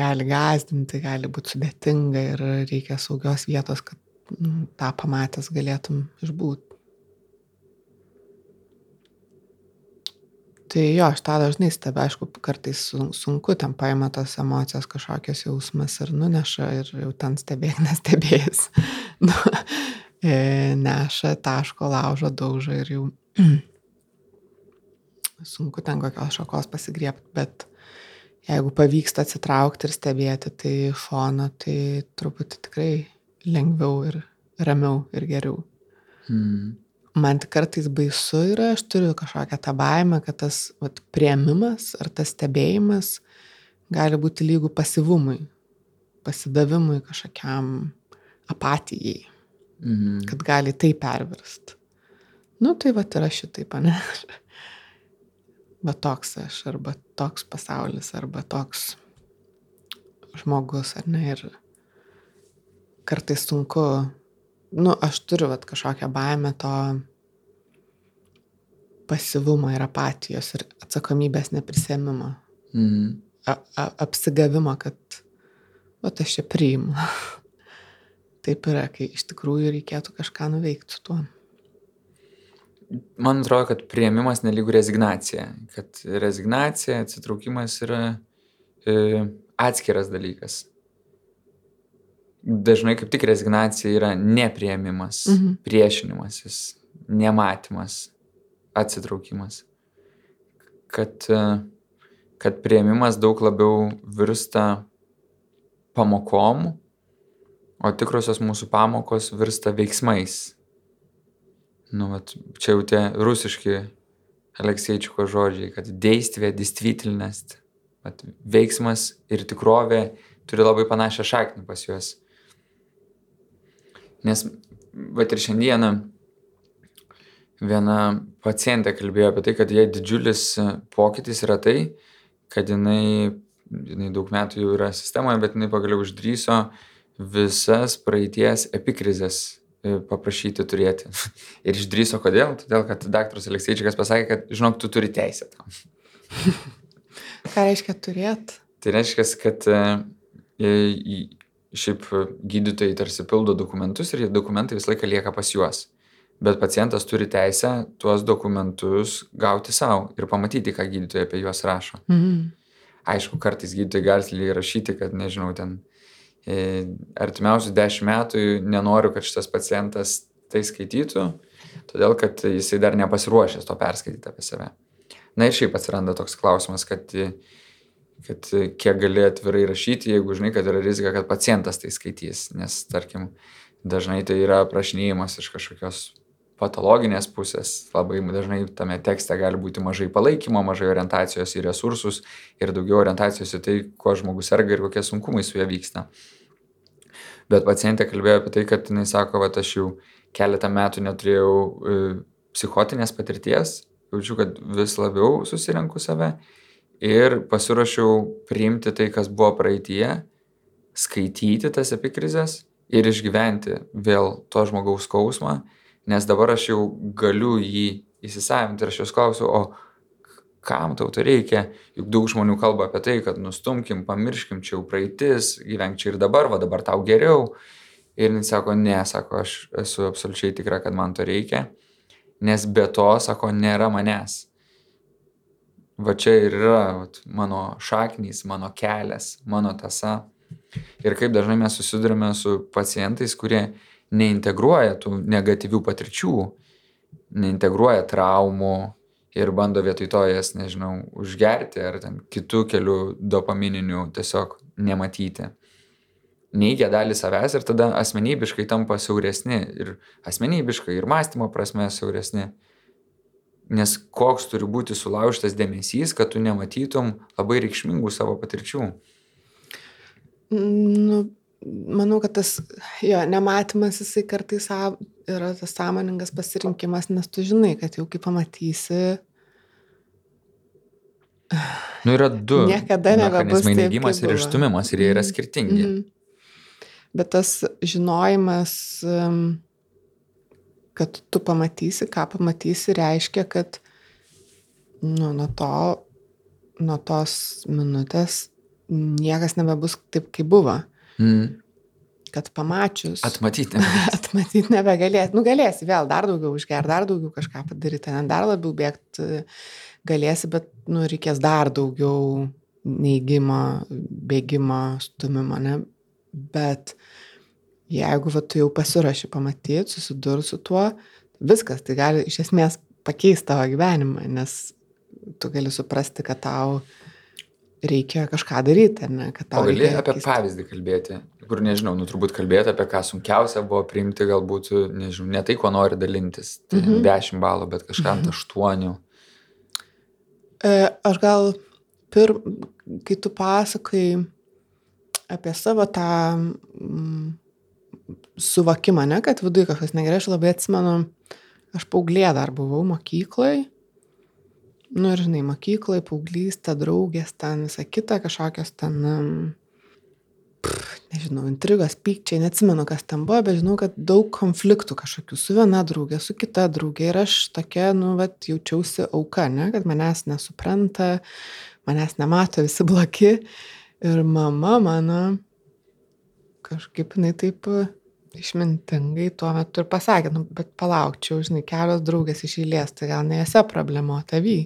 gali gazdinti, gali būti sudėtinga ir reikia saugios vietos, kad nu, tą pamatęs galėtum išbūti. Tai jo, aš tą dažnai stebiu, aišku, kartais sunku, ten paima tos emocijos kažkokios jausmas ir nuneša ir jau ten stebėk, *laughs* nestebėjęs. nu, e, neša, taško, laužo, daužo ir jau *clears throat* sunku ten kokios šakos pasigriebti, bet jeigu pavyksta atsitraukti ir stebėti, tai šono, tai truputį tikrai lengviau ir ramiau ir geriau. Hmm man tik kartais baisu yra, aš turiu kažkokią tą baimę, kad tas vat, prieimimas ar tas stebėjimas gali būti lygų pasivumui, pasidavimui kažkokiam apatijai, mhm. kad gali tai pervirst. Nu, tai va yra šitaip, ne? Va toks aš, arba toks pasaulis, arba toks žmogus, ar ne? Ir kartais sunku nu, aš turiu vat, kažkokią baimę to pasivumo ir apatijos ir atsakomybės neprisėmimo. Mhm. A, a, apsigavimo, kad, o aš čia priimu. *laughs* Taip yra, kai iš tikrųjų reikėtų kažką nuveikti su tuo. Man atrodo, kad prieimimas nelygų rezignacija. Kad rezignacija, atsitraukimas yra e, atskiras dalykas. Dažnai kaip tik rezignacija yra neprieimimas, Mhm. priešinimasis, nematymas, atsitraukimas. Kad, e, kad prieimimas daug labiau virsta pamokom, o tikrosios mūsų pamokos virsta veiksmais. Nu, vat, čia jau tie rusiški Alekseičiko žodžiai, kad deistvė, distvitlinest. Vat, veiksmas ir tikrovė turi labai panašią šaknį pas juos. Nes, vat ir šiandieną viena pacientė kalbėjo apie tai, kad jai didžiulis e, pokytis yra tai, kad jinai, jinai daug metų jau yra sistemoje, bet jinai pagaliau išdryso visas praeities epikrizės paprašyti turėti. *laughs* Ir išdryso kodėl? Todėl, kad daktaras Alekseičikas pasakė, kad, žinok, tu turi teisę tam. *laughs* Ką reiškia turėt? Tai reiškia, kad e, e, šiaip gydytojai tarsi pildo dokumentus ir dokumentai visą laiką lieka pas juos. Bet pacientas turi teisę tuos dokumentus gauti savo ir pamatyti, ką gydytojai apie juos rašo. Mhm. Aišku, kartais gydytojai gali rašyti, kad, nežinau, ten e, artimiausius dešimt metų nenoriu, kad šitas pacientas tai skaitytų, todėl kad jisai dar nepasiruošęs to perskaityti apie save. Na ir šiaip atsiranda toks klausimas, kad, kad kiek gali atvirai rašyti, jeigu žinai, kad yra rizika, kad pacientas tai skaitys, nes, tarkim, dažnai tai yra aprašinėjimas iš kažkokios patologinės pusės. Labai dažnai tame tekste gali būti mažai palaikymo, mažai orientacijos į resursus ir daugiau orientacijos į tai, kuo žmogus serga ir kokie sunkumai su juo vyksta. Bet pacientė kalbėjo apie tai, kad jinai sako, kad aš jau keletą metų neturėjau e, psichotinės patirties, jaučiu, kad vis labiau susirenku save ir pasiruošiau priimti tai, kas buvo praeitie, skaityti tas epikrizės ir išgyventi vėl to žmogaus skausmą, nes dabar aš jau galiu jį įsisavinti ir aš jos klausiu, o kam tau tai reikia, juk daug žmonių kalba apie tai, kad nustumkim, pamirškim, čia jau praeitis, gyvenk čia ir dabar, va dabar tau geriau. Ir jis sako, ne, sako, aš esu absoliučiai tikra, kad man to reikia, nes be to, sako, nėra manęs. Va čia ir yra vat, mano šaknys, mano kelias, mano tasa. Ir kaip dažnai mes susidurime su pacientais, kurie neintegruoja tų negatyvių patirčių, neintegruoja traumų ir bando vietoj to jas, nežinau, užgerti ar ten kitų kelių dopamininių tiesiog nematyti. Neigia dalį savęs ir tada asmenybiškai tampa siauresni ir asmenybiškai ir mąstymo prasme siauresni. Nes koks turi būti sulaužtas dėmesys, kad tu nematytum labai reikšmingų savo patirčių. Nu, manau, kad tas, jo, nematymas jisai kartais yra tas sąmoningas pasirinkimas, nes tu žinai, kad jau kai pamatysi, Nu, yra du Niekada nebebus neigimas kaip ir išstumimas ir jie yra Mhm. skirtingi. Mhm. Bet tas žinojimas, kad tu pamatysi, ką pamatysi, reiškia, kad nu, nuo, to, nuo tos minutės niekas nebebus taip, kaip buvo. Mm. Kad pamačius. Atmatyti. *laughs* Atmatyti nebegalėsi. Nu, galėsi vėl dar daugiau užgerti, dar daugiau kažką padaryti, ten dar labiau bėgti galėsi, bet nu, reikės dar daugiau neigimo, bėgimo, stumimo, ne? Bet jeigu va, tu jau pasirašy pamatyti, susidurti su tuo, viskas, tai gali iš esmės pakeisti tavo gyvenimą, nes tu gali suprasti, kad tau reikia kažką daryti, ar ne? Kad O gali apie keisti. pavyzdį kalbėti, kur nežinau, nu turbūt kalbėti apie ką sunkiausia buvo priimti, galbūt, nežinau, ne tai, kuo nori dalintis, tai Mhm. 10 balų, bet kažką ant 8. E, Aš gal, pir, kai tu pasakai apie savo tą mm, suvokimą, ne, kad viduje kažkas negerai, aš labai atsimenu, aš paauglė dar buvau mokyklai. Nu ir žinai, mokyklai, paauglystė, draugės, ten visą kitą, kažkokios ten, pff, nežinau, intrigos, pykčiai, neatsimenu, kas ten buvo, bet žinau, kad daug konfliktų kažkokių su viena draugė, su kita draugė. Ir aš tokia, nu, vat, jaučiausi auka, ne, kad manęs nesupranta, manęs nemato, visi blogi. Ir mama mano kažkaip jinai taip išmintingai tuo metu ir pasakė, nu, bet palaukčiau, žinai, kelios draugės iš eilės, tai gal ne esi problema, o tavy.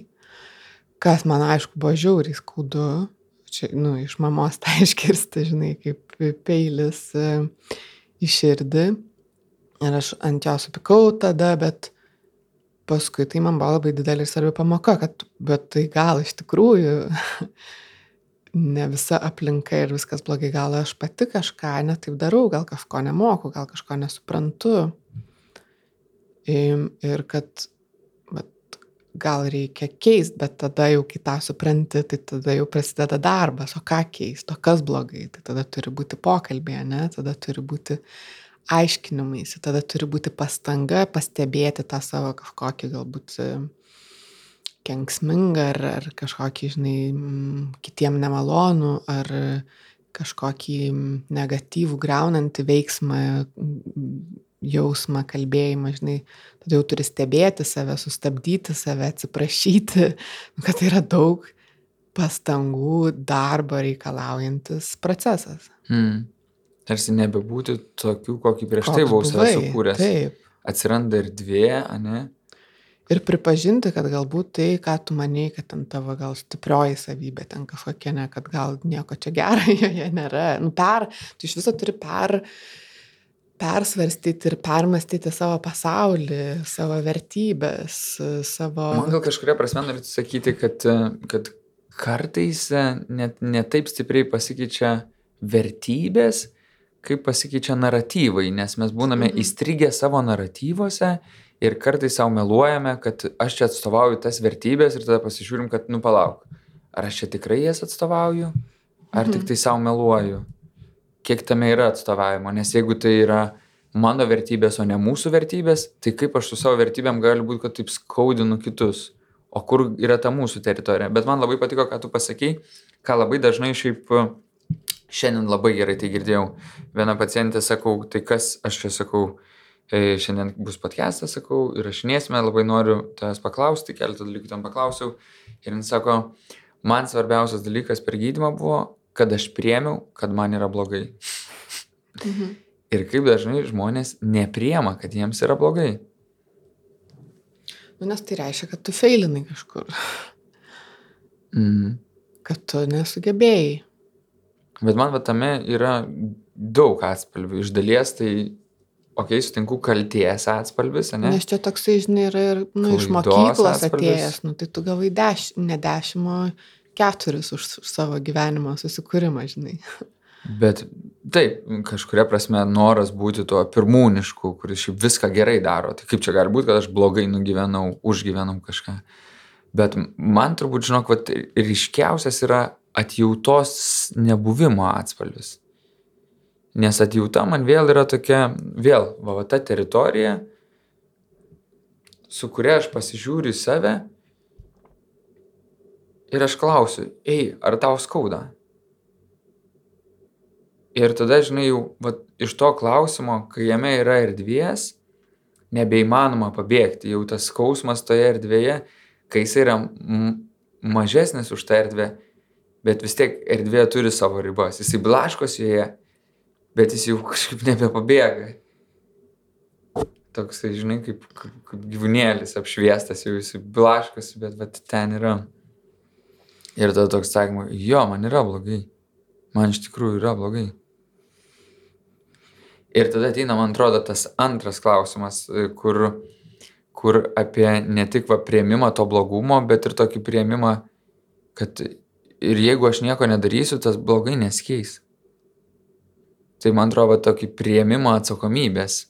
Kas man aišku buvo žiauriai skaudu, čia, nu, iš mamos tai *laughs* iškirsti, žinai, kaip peilis e, į širdį. Ir aš ant jo supikau tada, bet paskui tai man buvo labai didelė ir svarbi pamoka, kad, bet tai gal iš tikrųjų *laughs* ne visa aplinka ir viskas blogai, gal aš pati kažką netaip darau, gal kažko nemoku, gal kažko nesuprantu. Ir kad gal reikia keisti, bet tada jau kai tą supranti, tai tada jau prasideda darbas, o ką keisti, o kas blogai, tai tada turi būti pokalbė, ne, tada turi būti aiškinimais, tada turi būti pastanga pastebėti tą savo kažkokį galbūt kenksmingą ar, ar kažkokį, žinai, kitiem nemalonų, ar kažkokį negatyvų greunantį veiksmą, jausmą, kalbėjimą, žinai, tada jau turi stebėti save, sustabdyti save, atsiprašyti, *laughs* kad tai yra daug pastangų, darbo reikalaujantis procesas. Hmm. Tarsi nebebūti tokių, kokį prieš tai buvau save sukūręs. Taip. Atsiranda erdvė, ne? ir pripažinti, kad galbūt tai, ką tu maniai, kad ten tavo gal stiprioji savybė, ten kažkokia, ne, kad gal nieko čia gero *laughs* joje nėra. Nu, per, tu iš viso turi per, persvarstyti ir permastyti savo pasaulį, savo vertybės, savo... Man gal kažkuria prasme norėtų sakyti, kad, kad kartais net netaip stipriai pasikeičia vertybės, kaip pasikeičia naratyvai, nes mes būname mhm. įstrigę savo naratyvose ir kartais sau meluojame, kad aš čia atstovauju tas vertybės ir tada pasižiūrim, kad, nu palauk, ar aš čia tikrai jas atstovauju, ar mhm. tik tai sau meluoju, kiek tame yra atstovavimo, nes jeigu tai yra mano vertybės, o ne mūsų vertybės, tai kaip aš su savo vertybėm gali būti, kad taip skaudinu kitus, o kur yra ta mūsų teritorija. Bet man labai patiko, ką tu pasakei, ką labai dažnai šiaip šiandien labai gerai tai girdėjau. Viena pacientė sakau, tai kas aš čia sakau, E, šiandien bus podcastas, sakau, įrašinėsime, labai noriu tavęs paklausti, keletą dalykų tam paklausiau. Ir jis sako, man svarbiausias dalykas per gydymą buvo, kad aš priemiau, kad man yra blogai. Mhm. Ir kaip dažnai žmonės nepriema, kad jiems yra blogai. Nu, nes tai reiškia, kad tu feilinai kažkur. Mhm. Kad tu nesugebėjai. Bet man va tame yra daug atspalvių. Iš dalies tai okei, sutinku kalties atspalvis, ne? Nes čia toksai, žinai, yra ir nu, iš mokyklos atėjęs, nu, tai tu gavai deš, ne dešimt, o keturis už savo gyvenimo susikūrimą, žinai. Bet taip, kažkuria prasme noras būti tuo pirmūnišku, kuris šiaip viską gerai daro. Tai kaip čia gali būti, kad aš blogai nugyvenau, užgyvenau kažką. Bet man turbūt, žinok, vat, ryškiausias yra atjautos nebuvimo atspalvis. Nes atjauta man vėl yra tokia, vėl, va, va ta teritorija, su kuria aš pasižiūriu į save ir aš klausiu, ei, ar tau skauda? Ir tada, žinai, jau va, iš to klausimo, kai jame yra erdvės, nebeįmanoma pabėgti, jau tas skausmas toje erdvėje, kai jis yra mažesnis už tą erdvę, bet vis tiek erdvė turi savo ribas, jisai blaškosi joje bet jis jau *laughs* kažkaip nebepabėga. Toksai, žinai, kaip, kaip, gyvūnėlis apšviestas, jau jis blaškosi, bet, bet ten yra. Ir tada toks sakymas, jo, man yra blogai. Man iš tikrųjų yra blogai. Ir tada ateina, man atrodo, tas antras klausimas, kur, kur apie ne tik va prieimimą to blogumo, bet ir tokį prieimimą, kad ir jeigu aš nieko nedarysiu, tas blogai neskeis. Tai man atrodo tokį prieimimą atsakomybės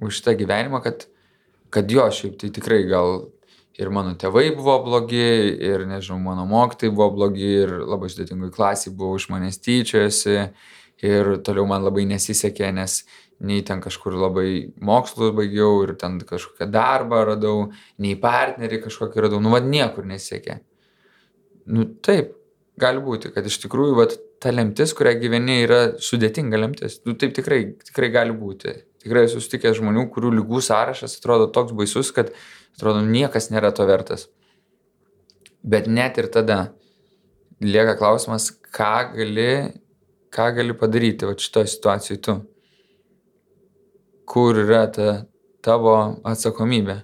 už šitą gyvenimą, kad, kad jo, šiaip tai tikrai gal ir mano tėvai buvo blogi, ir nežinau, mano mokytai buvo blogi, ir labai sudėtingoj klasiai buvo iš manęs tyčiojasi, ir toliau man labai nesisekė, nes nei ten kažkur labai mokslus baigiau, ir ten kažkokią darbą radau, nei partnerį kažkokį radau, nu vad niekur nesisekė. Nu taip, gali būti, kad iš tikrųjų vat, ta lemtis, kurią gyveni, yra sudėtinga lemtis. Nu, taip tikrai, tikrai gali būti. Tikrai esu sutikęs žmonių, kurių lygų sąrašas atrodo toks baisus, kad atrodo niekas nėra to vertas. Bet net ir tada lieka klausimas, ką gali, ką gali padaryti va šitoje situacijoje tu. Kur yra ta tavo atsakomybė?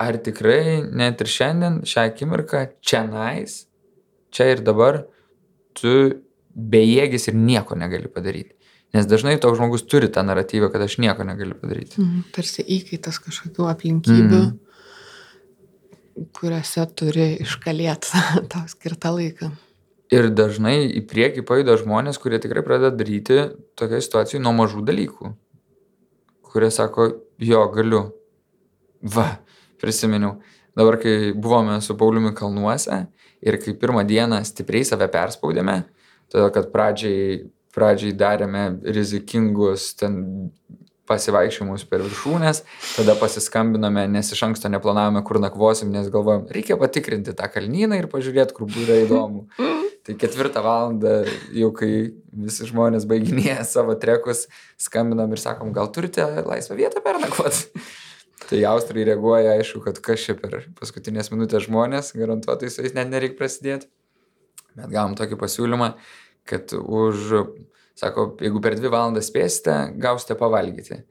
Ar tikrai net ir šiandien, šią akimirką, čia nais, čia ir dabar, tu bejėgis ir nieko negali padaryti. Nes dažnai toks žmogus turi tą naratyvą, kad aš nieko negaliu padaryti. Mhm, tarsi įkaitas kažkokių aplinkybių, mm. kuriuose turi iškalėti *laughs* tau skirtą laiką. Ir dažnai į priekį paėda žmonės, kurie tikrai pradeda daryti tokia situacija nuo mažų dalykų. Kurie sako, jo, galiu. Va, prisiminiau. Dabar, kai buvome su Pauliumi kalnuose ir kai pirmą dieną stipriai save perspaudėme, todėl kad pradžiai pradžiai darėme rizikingus ten pasivaikščiojimus per viršūnes, tada pasiskambinome, nes iš anksto neplanavome, kur nakvosim, nes galvojom, reikia patikrinti tą kalnyną ir pažiūrėti, kur yra įdomu. *laughs* Tai ketvirtą valandą, jau kai visi žmonės baiginėja savo trekus, skambinam ir sakom, gal turite laisvą vietą per nakvot. *laughs* Tai Austrai reaguoja, aišku, kad kas čia per paskutinės minutės žmonės, garantuotai su jais net nereikia prasidėti. Bet gavom tokį pasiūlymą, kad už, sako, jeigu per dvi valandas spėsite, gausite pavalgyti.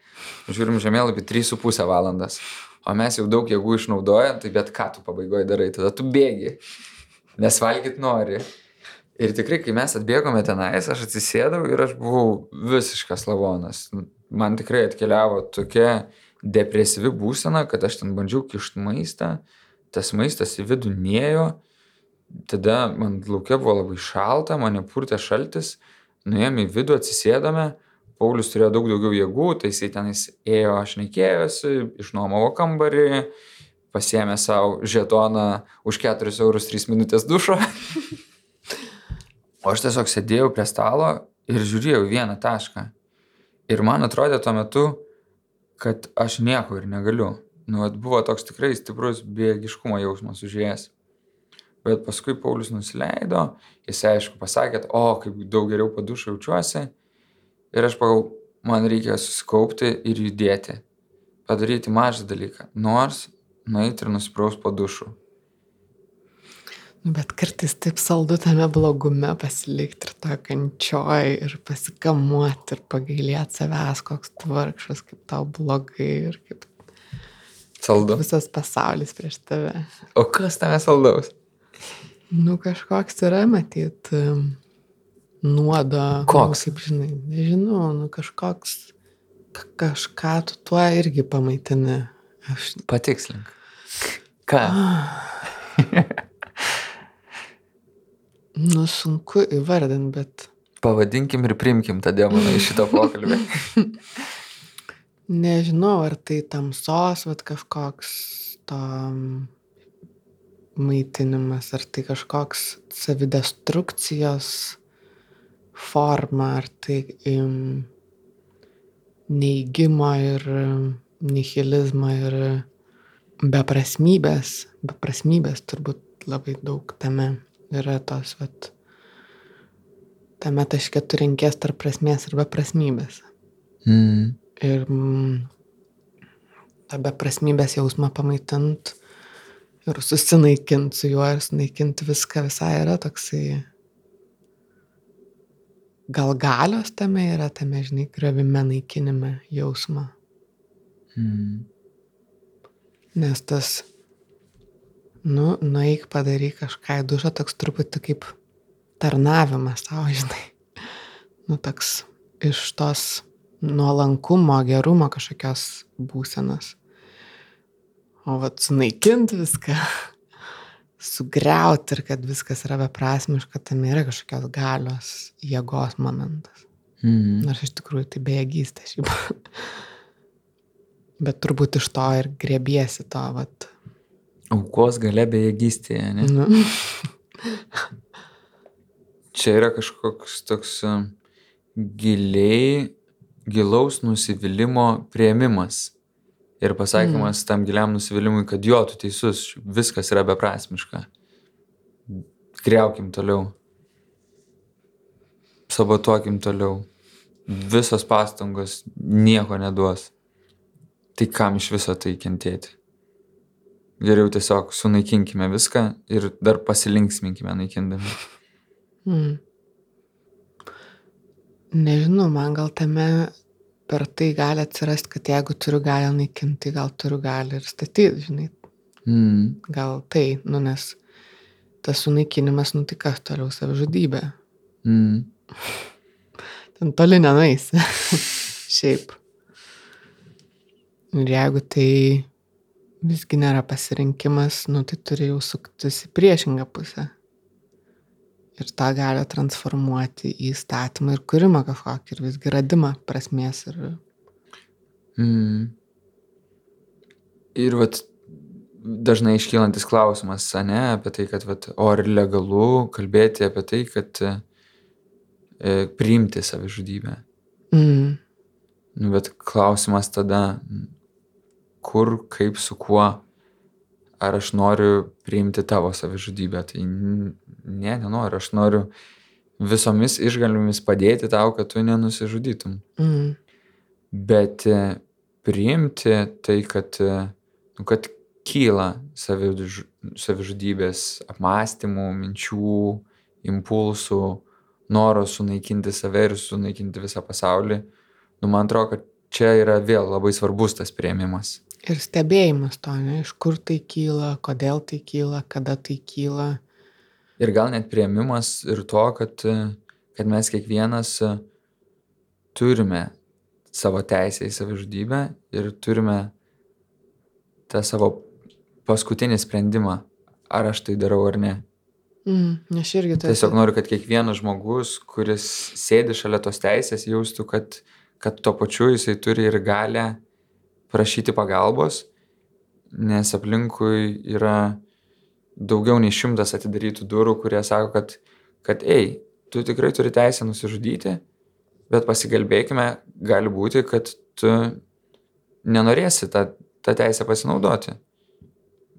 Žiūrim žemėlapį 3,5 valandas. O mes jau daug jėgų išnaudoję, tai bet ką tu pabaigoje darai, tada tu bėgi, nes valgyt nori. Ir tikrai, kai mes atbėgome tenais, aš atsisėdau ir aš buvau visiškas lavonas. Man tikrai atkeliavo tokia depresyvi būsena, kad aš ten bandžiau kišti maistą, tas maistas į vidų nėjo tada man lauke buvo labai šalta, mane purtė šaltis, nuėjome į vidų, atsisėdome, Paulius turėjo daug daugiau jėgų, tai jisai tenais ėjo, aš nekėjosi, išnuomavo kambarį, pasiemė savo žetoną už 4 eurus 3 minutės dušo. *laughs* o aš tiesiog sėdėjau prie stalo ir žiūrėjau vieną tašką. Ir man atrodė tuo metu, kad aš nieko ir negaliu. Nu, buvo toks tikrai stiprus bėgiškumo jausmas užėjęs bet paskui Paulius nusileido, jis aišku pasakė, o kaip daug geriau padušą jaučiuosi. Ir aš pagalvojau, man reikia susikaupti ir judėti. Padaryti mažą dalyką. Nors nueiti ir nusipraus po dušu. Nu, bet kartais taip saldu tame blogume pasilikti ir to kančioj ir pasikamuoti ir pagailėti savęs, koks tu vargšas, kaip tau blogai ir kaip saldu. Visas pasaulis prieš tave. O kas tame saldaus? Nu, kažkoks yra, matyt, nuodo. Koks? Nu, kaip žinai, nežinau, nu, kažkoks, kažką tu tuo irgi pamaitini. Aš... Patikslink. Ką? nu, sunku įvardinti, bet. Pavadinkim ir primkim tą demoną iš šito pokalbį. *laughs* Nežinau, ar tai tamsos, bet kažkoks to maitinimas, ar tai kažkoks savidestrukcijos forma, ar tai um, neįgymo ir nihilizmo ir beprasmybės, beprasmybės turbūt labai daug tame yra tos, vat, tame taške tu renkies tarp prasmės ir beprasmybės. Mm. Ir mm, tą beprasmybės jausmą pamaitant ir susinaikint su juo ir sunaikint viską visai yra toksai gal galios tame yra tame, žinai, gravime naikinime jausmo. Mm. Nes tas, nu, nueik padaryk kažką į dušą, toks truputį kaip tarnavimas tau, *laughs* žinai. Nu, toks iš tos nuolankumo, gerumo kažkokios būsenos. O vat sunaikint viską, sugriauti ir kad viskas yra beprasmiška, tam yra kažkokios galios, jėgos momentas. Mm. Nors iš tikrųjų tai bejėgystė šiaip. *laughs* Bet turbūt iš to ir grėbiesi to, vat. Aukos gale bejėgystėje, ne? Nu. *laughs* Čia yra kažkoks toks um, giliai, gilaus nusivylimų prieimimas ir pasakymas mm. tam giliam nusivylimui, kad jo, tu teisus, viskas yra beprasmiška. Greukim toliau. Sabotuokim toliau. Visos pastangos nieko neduos. Tai kam iš viso tai kentėti? Geriau tiesiog sunaikinkime viską ir dar pasilinksminkime naikindami. Mm. Nežinau, man gal tame per tai gali atsirasti, kad jeigu turiu galę naikinti, gal turiu galę ir statyti, žinai. Mm. Gal tai, nu nes tas sunaikinimas, nu tai kas toliau savižudybė. Mm. *laughs* Ten toli nenais. *laughs* Šiaip. Ir jeigu tai visgi nėra pasirinkimas, nu tai turi jau suktis į priešingą pusę. Ir tą gali transformuoti į statymą ir kūrimą kažkokį ir visgi radimą prasmės. Ir... Mm. Ir vat dažnai iškylantis klausimas, ne, apie tai, kad, vat, o ar legalu kalbėti apie tai, kad e, priimti savižudybę. Mm. Nu, bet klausimas tada, kur, kaip, su kuo, ar aš noriu priimti tavo savižudybę. Tai ne, nenoriu, aš noriu visomis išgaliomis padėti tau, kad tu nenusižudytum. Mm. Bet e, priimti tai, kad, e, nu, kad kyla saviž, savižudybės apmąstymų, minčių, impulsų, noro sunaikinti save ir sunaikinti visą pasaulį. Nu, man atrodo, kad čia yra vėl labai svarbus tas prieimimas. Ir stebėjimas to, ne, iš kur tai kyla, kodėl tai kyla, kada tai kyla. Ir gal net prieimimas ir to, kad, kad mes kiekvienas turime savo teisę į savižudybę ir turime tą savo paskutinį sprendimą, ar aš tai darau ar ne. Mm. Aš irgi tai. Tiesiog noriu, kad kiekvienas žmogus, kuris sėdi šalia tos teisės, jaustų, kad, kad tuo pačiu jisai turi ir galę prašyti pagalbos, nes aplinkui yra daugiau nei šimtas atidarytų durų, kurie sako, kad, kad ei, tu tikrai turi teisę nusižudyti, bet pasikalbėkime, gali būti, kad tu nenorėsi tą, tą teisę pasinaudoti.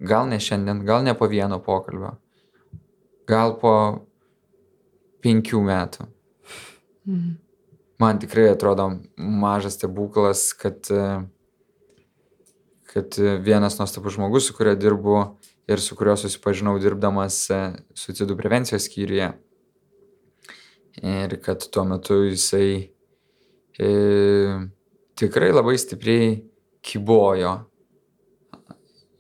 Gal ne šiandien, gal ne po vieno pokalbio, gal po penkių metų. Mm. Man tikrai atrodo mažas stebuklas, kad, kad vienas nuostabus žmogus, su kuriuo dirbu ir su kuriuo susipažinau dirbdamas e, suicidų prevencijos skyriuje. Ir kad tuo metu jisai e, tikrai labai stipriai kybojo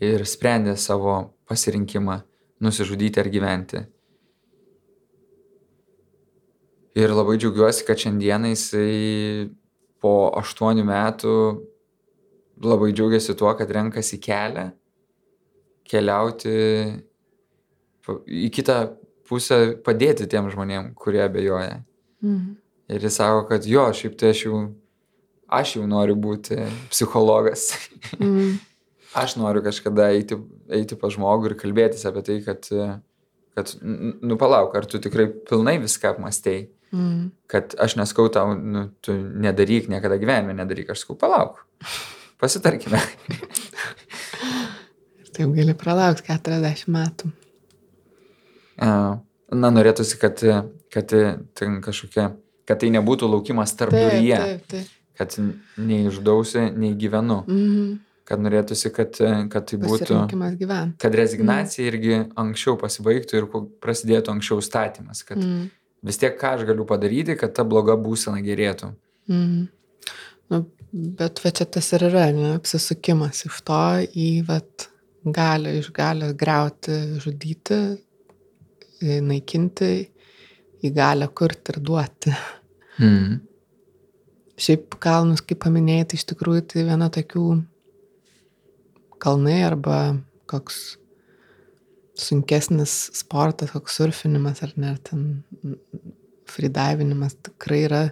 ir sprendė savo pasirinkimą nusižudyti ar gyventi. Ir labai džiaugiuosi, kad šiandieną jisai po aštuonių metų labai džiaugiasi tuo, kad renkasi kelią keliauti į kitą pusę, padėti tiem žmonėm, kurie abejoja. Mm. Ir jis sako, kad jo, šiaip tai aš jau, aš jau noriu būti psichologas. Mm. *laughs* aš noriu kažkada eiti, eiti pa žmogų ir kalbėtis apie tai, kad, kad nu palauk, ar tu tikrai pilnai viską apmastėjai. Mm. Kad aš neskau tau, nu, tu nedaryk, niekada gyvenime nedaryk, aš sakau, palauk. Pasitarkime. *laughs* Taip gali pralaukti 40 metų. Na, norėtųsi, kad, kad, ten kažkokia, kad tai nebūtų laukimas tarp duryje, kad nei išdausi, nei gyvenu. Mm. Kad norėtųsi, kad, kad tai būtų, kad rezignacija irgi anksčiau pasibaigtų ir prasidėtų anksčiau statymas. Kad Mm. vis tiek ką aš galiu padaryti, kad ta bloga būsena gerėtų. Mm. Nu, bet va čia tas ir yra, ne, apsisukimas iš to į vat, galę, iš galę greuti, žudyti, naikinti, į galę kurti ir duoti. Mm. Šiaip kalnus, kaip paminėjai, tai iš tikrųjų tai viena tokių kalnai arba koks sunkesnis sportas, koks surfinimas ar net ten freedivinimas tikrai yra.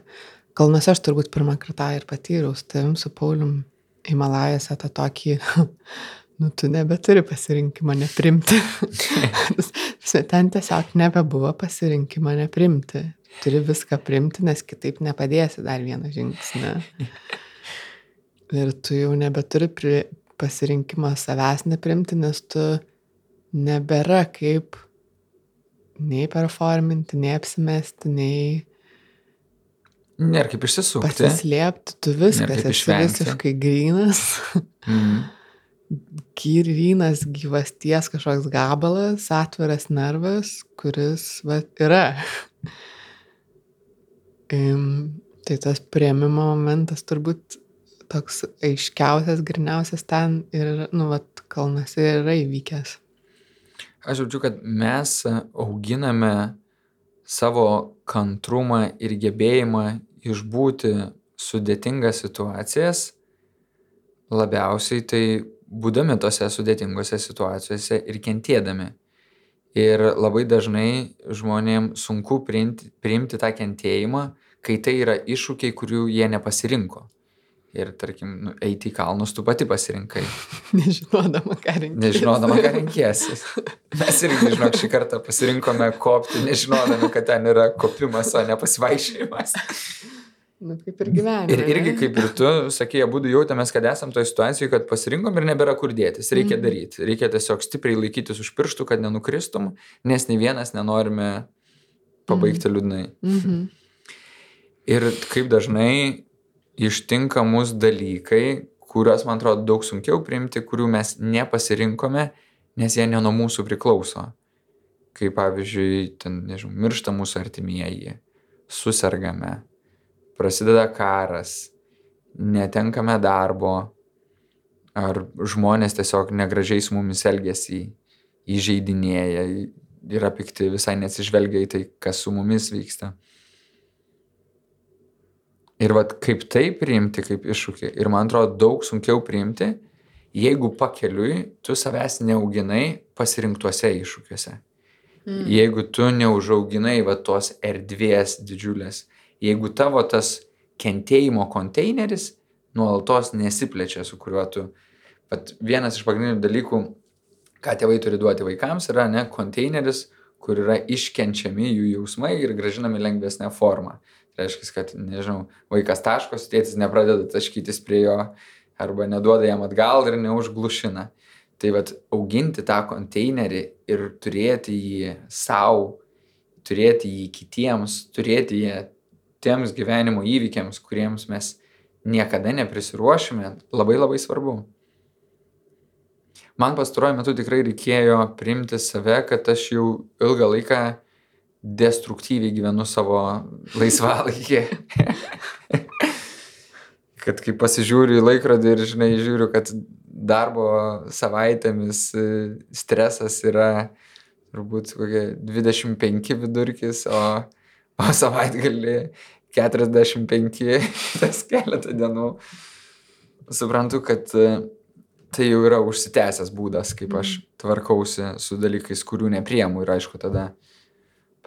Kalnuose aš turbūt pirmą kartą ir patyriau su tavim, su Paulium Himalajose tą tokį, nu tu nebeturi pasirinkimo neprimti. *laughs* Ten tiesiog nebebuvo pasirinkimo neprimti. Turi viską primti, nes kitaip nepadėsi dar vieną žingsnį. Ir tu jau nebeturi pri, pasirinkimo savęs neprimti, nes tu nebėra kaip nei performinti, nei apsimesti, nei Nėra kaip išsisukti. pasislėpti, tu viskas esi visiškai grynas, Mm. Gyrynas gyvasties kažkoks gabalas, atviras nervas, kuris va, yra. Im, tai tas prieimimo momentas turbūt toks aiškiausias, griniausias ten ir, nu, va, kalnuose yra įvykęs. Aš jaučiu, kad mes auginame savo kantrumą ir gebėjimą išbūti sudėtingas situacijas labiausiai tai būdami tose sudėtingose situacijose ir kentėdami. Ir labai dažnai žmonėm sunku priimti, priimti tą kentėjimą, kai tai yra iššūkiai, kurių jie nepasirinko. Ir tarkim, nu, eiti į kalnus tu pati pasirinkai, *laughs* Nežinodama, ką rinkti. nežinodama, ką renkiesi. Mes irgi, žinok, šį kartą pasirinkome kopti, nežinodami, kad ten yra kopimas, o ne pasivaišėjimas. Nu, kaip ir gyvenime. Ir irgi kaip ir tu, sakė, abu jautėmės, kad esam toje situacijoje, kad pasirinkom ir nebėra kur dėtis. Reikia Mhm. daryti. Reikia tiesiog stipriai laikytis už pirštų, kad nenukristum, nes nei vienas nenorime pabaigti liūdnai. Mhm. Ir kaip dažnai ištinka mus dalykai, kuriuos, man atrodo, daug sunkiau priimti, kurių mes nepasirinkome, nes jie ne nuo mūsų priklauso. Kaip pavyzdžiui, ten, nežinau, miršta mūsų artimieji, susirgame, prasideda karas, netenkame darbo, ar žmonės tiesiog negražiai su mumis elgesi, įžeidinėja, yra pikti, visai nesižvelgia į tai, kas su mumis vyksta. Ir vad kaip tai priimti kaip iššūkį. Ir man atrodo daug sunkiau priimti, jeigu pakeliui tu savęs neauginai pasirinktuose iššūkiuose. Mm. Jeigu tu neužauginai va tos erdvės didžiulės, jeigu tavo tas kentėjimo konteineris nuolatos nesiplečia, su kuriuo tu... Vat vienas iš pagrindinių dalykų, ką tėvai turi duoti vaikams, yra ne konteineris, kur yra iškenčiami jų jausmai ir gražinami lengvesnė forma. Tai reiškia, kad, nežinau, vaikas taškos, tėtis nepradeda taškytis prie jo arba neduoda jam atgal ir neužglušina. Tai vad auginti tą konteinerį ir turėti jį savo, turėti jį kitiems, turėti jį tiems gyvenimo įvykiams, kuriems mes niekada neprisiruošime, labai labai svarbu. Man pastaruoju metu tikrai reikėjo priimti save, kad aš jau ilgą laiką destruktyviai gyvenu savo laisvalaikį. *laughs* kad kai pasižiūriu į laikrodį ir, žinai, žiūriu, kad darbo savaitėmis e, stresas yra turbūt kokie 25 vidurkis, o, o savaitgalį 45, tas keletą dienų. Suprantu, kad e, tai jau yra užsitęsęs būdas, kaip aš tvarkausi su dalykais, kurių nepriemu ir aišku tada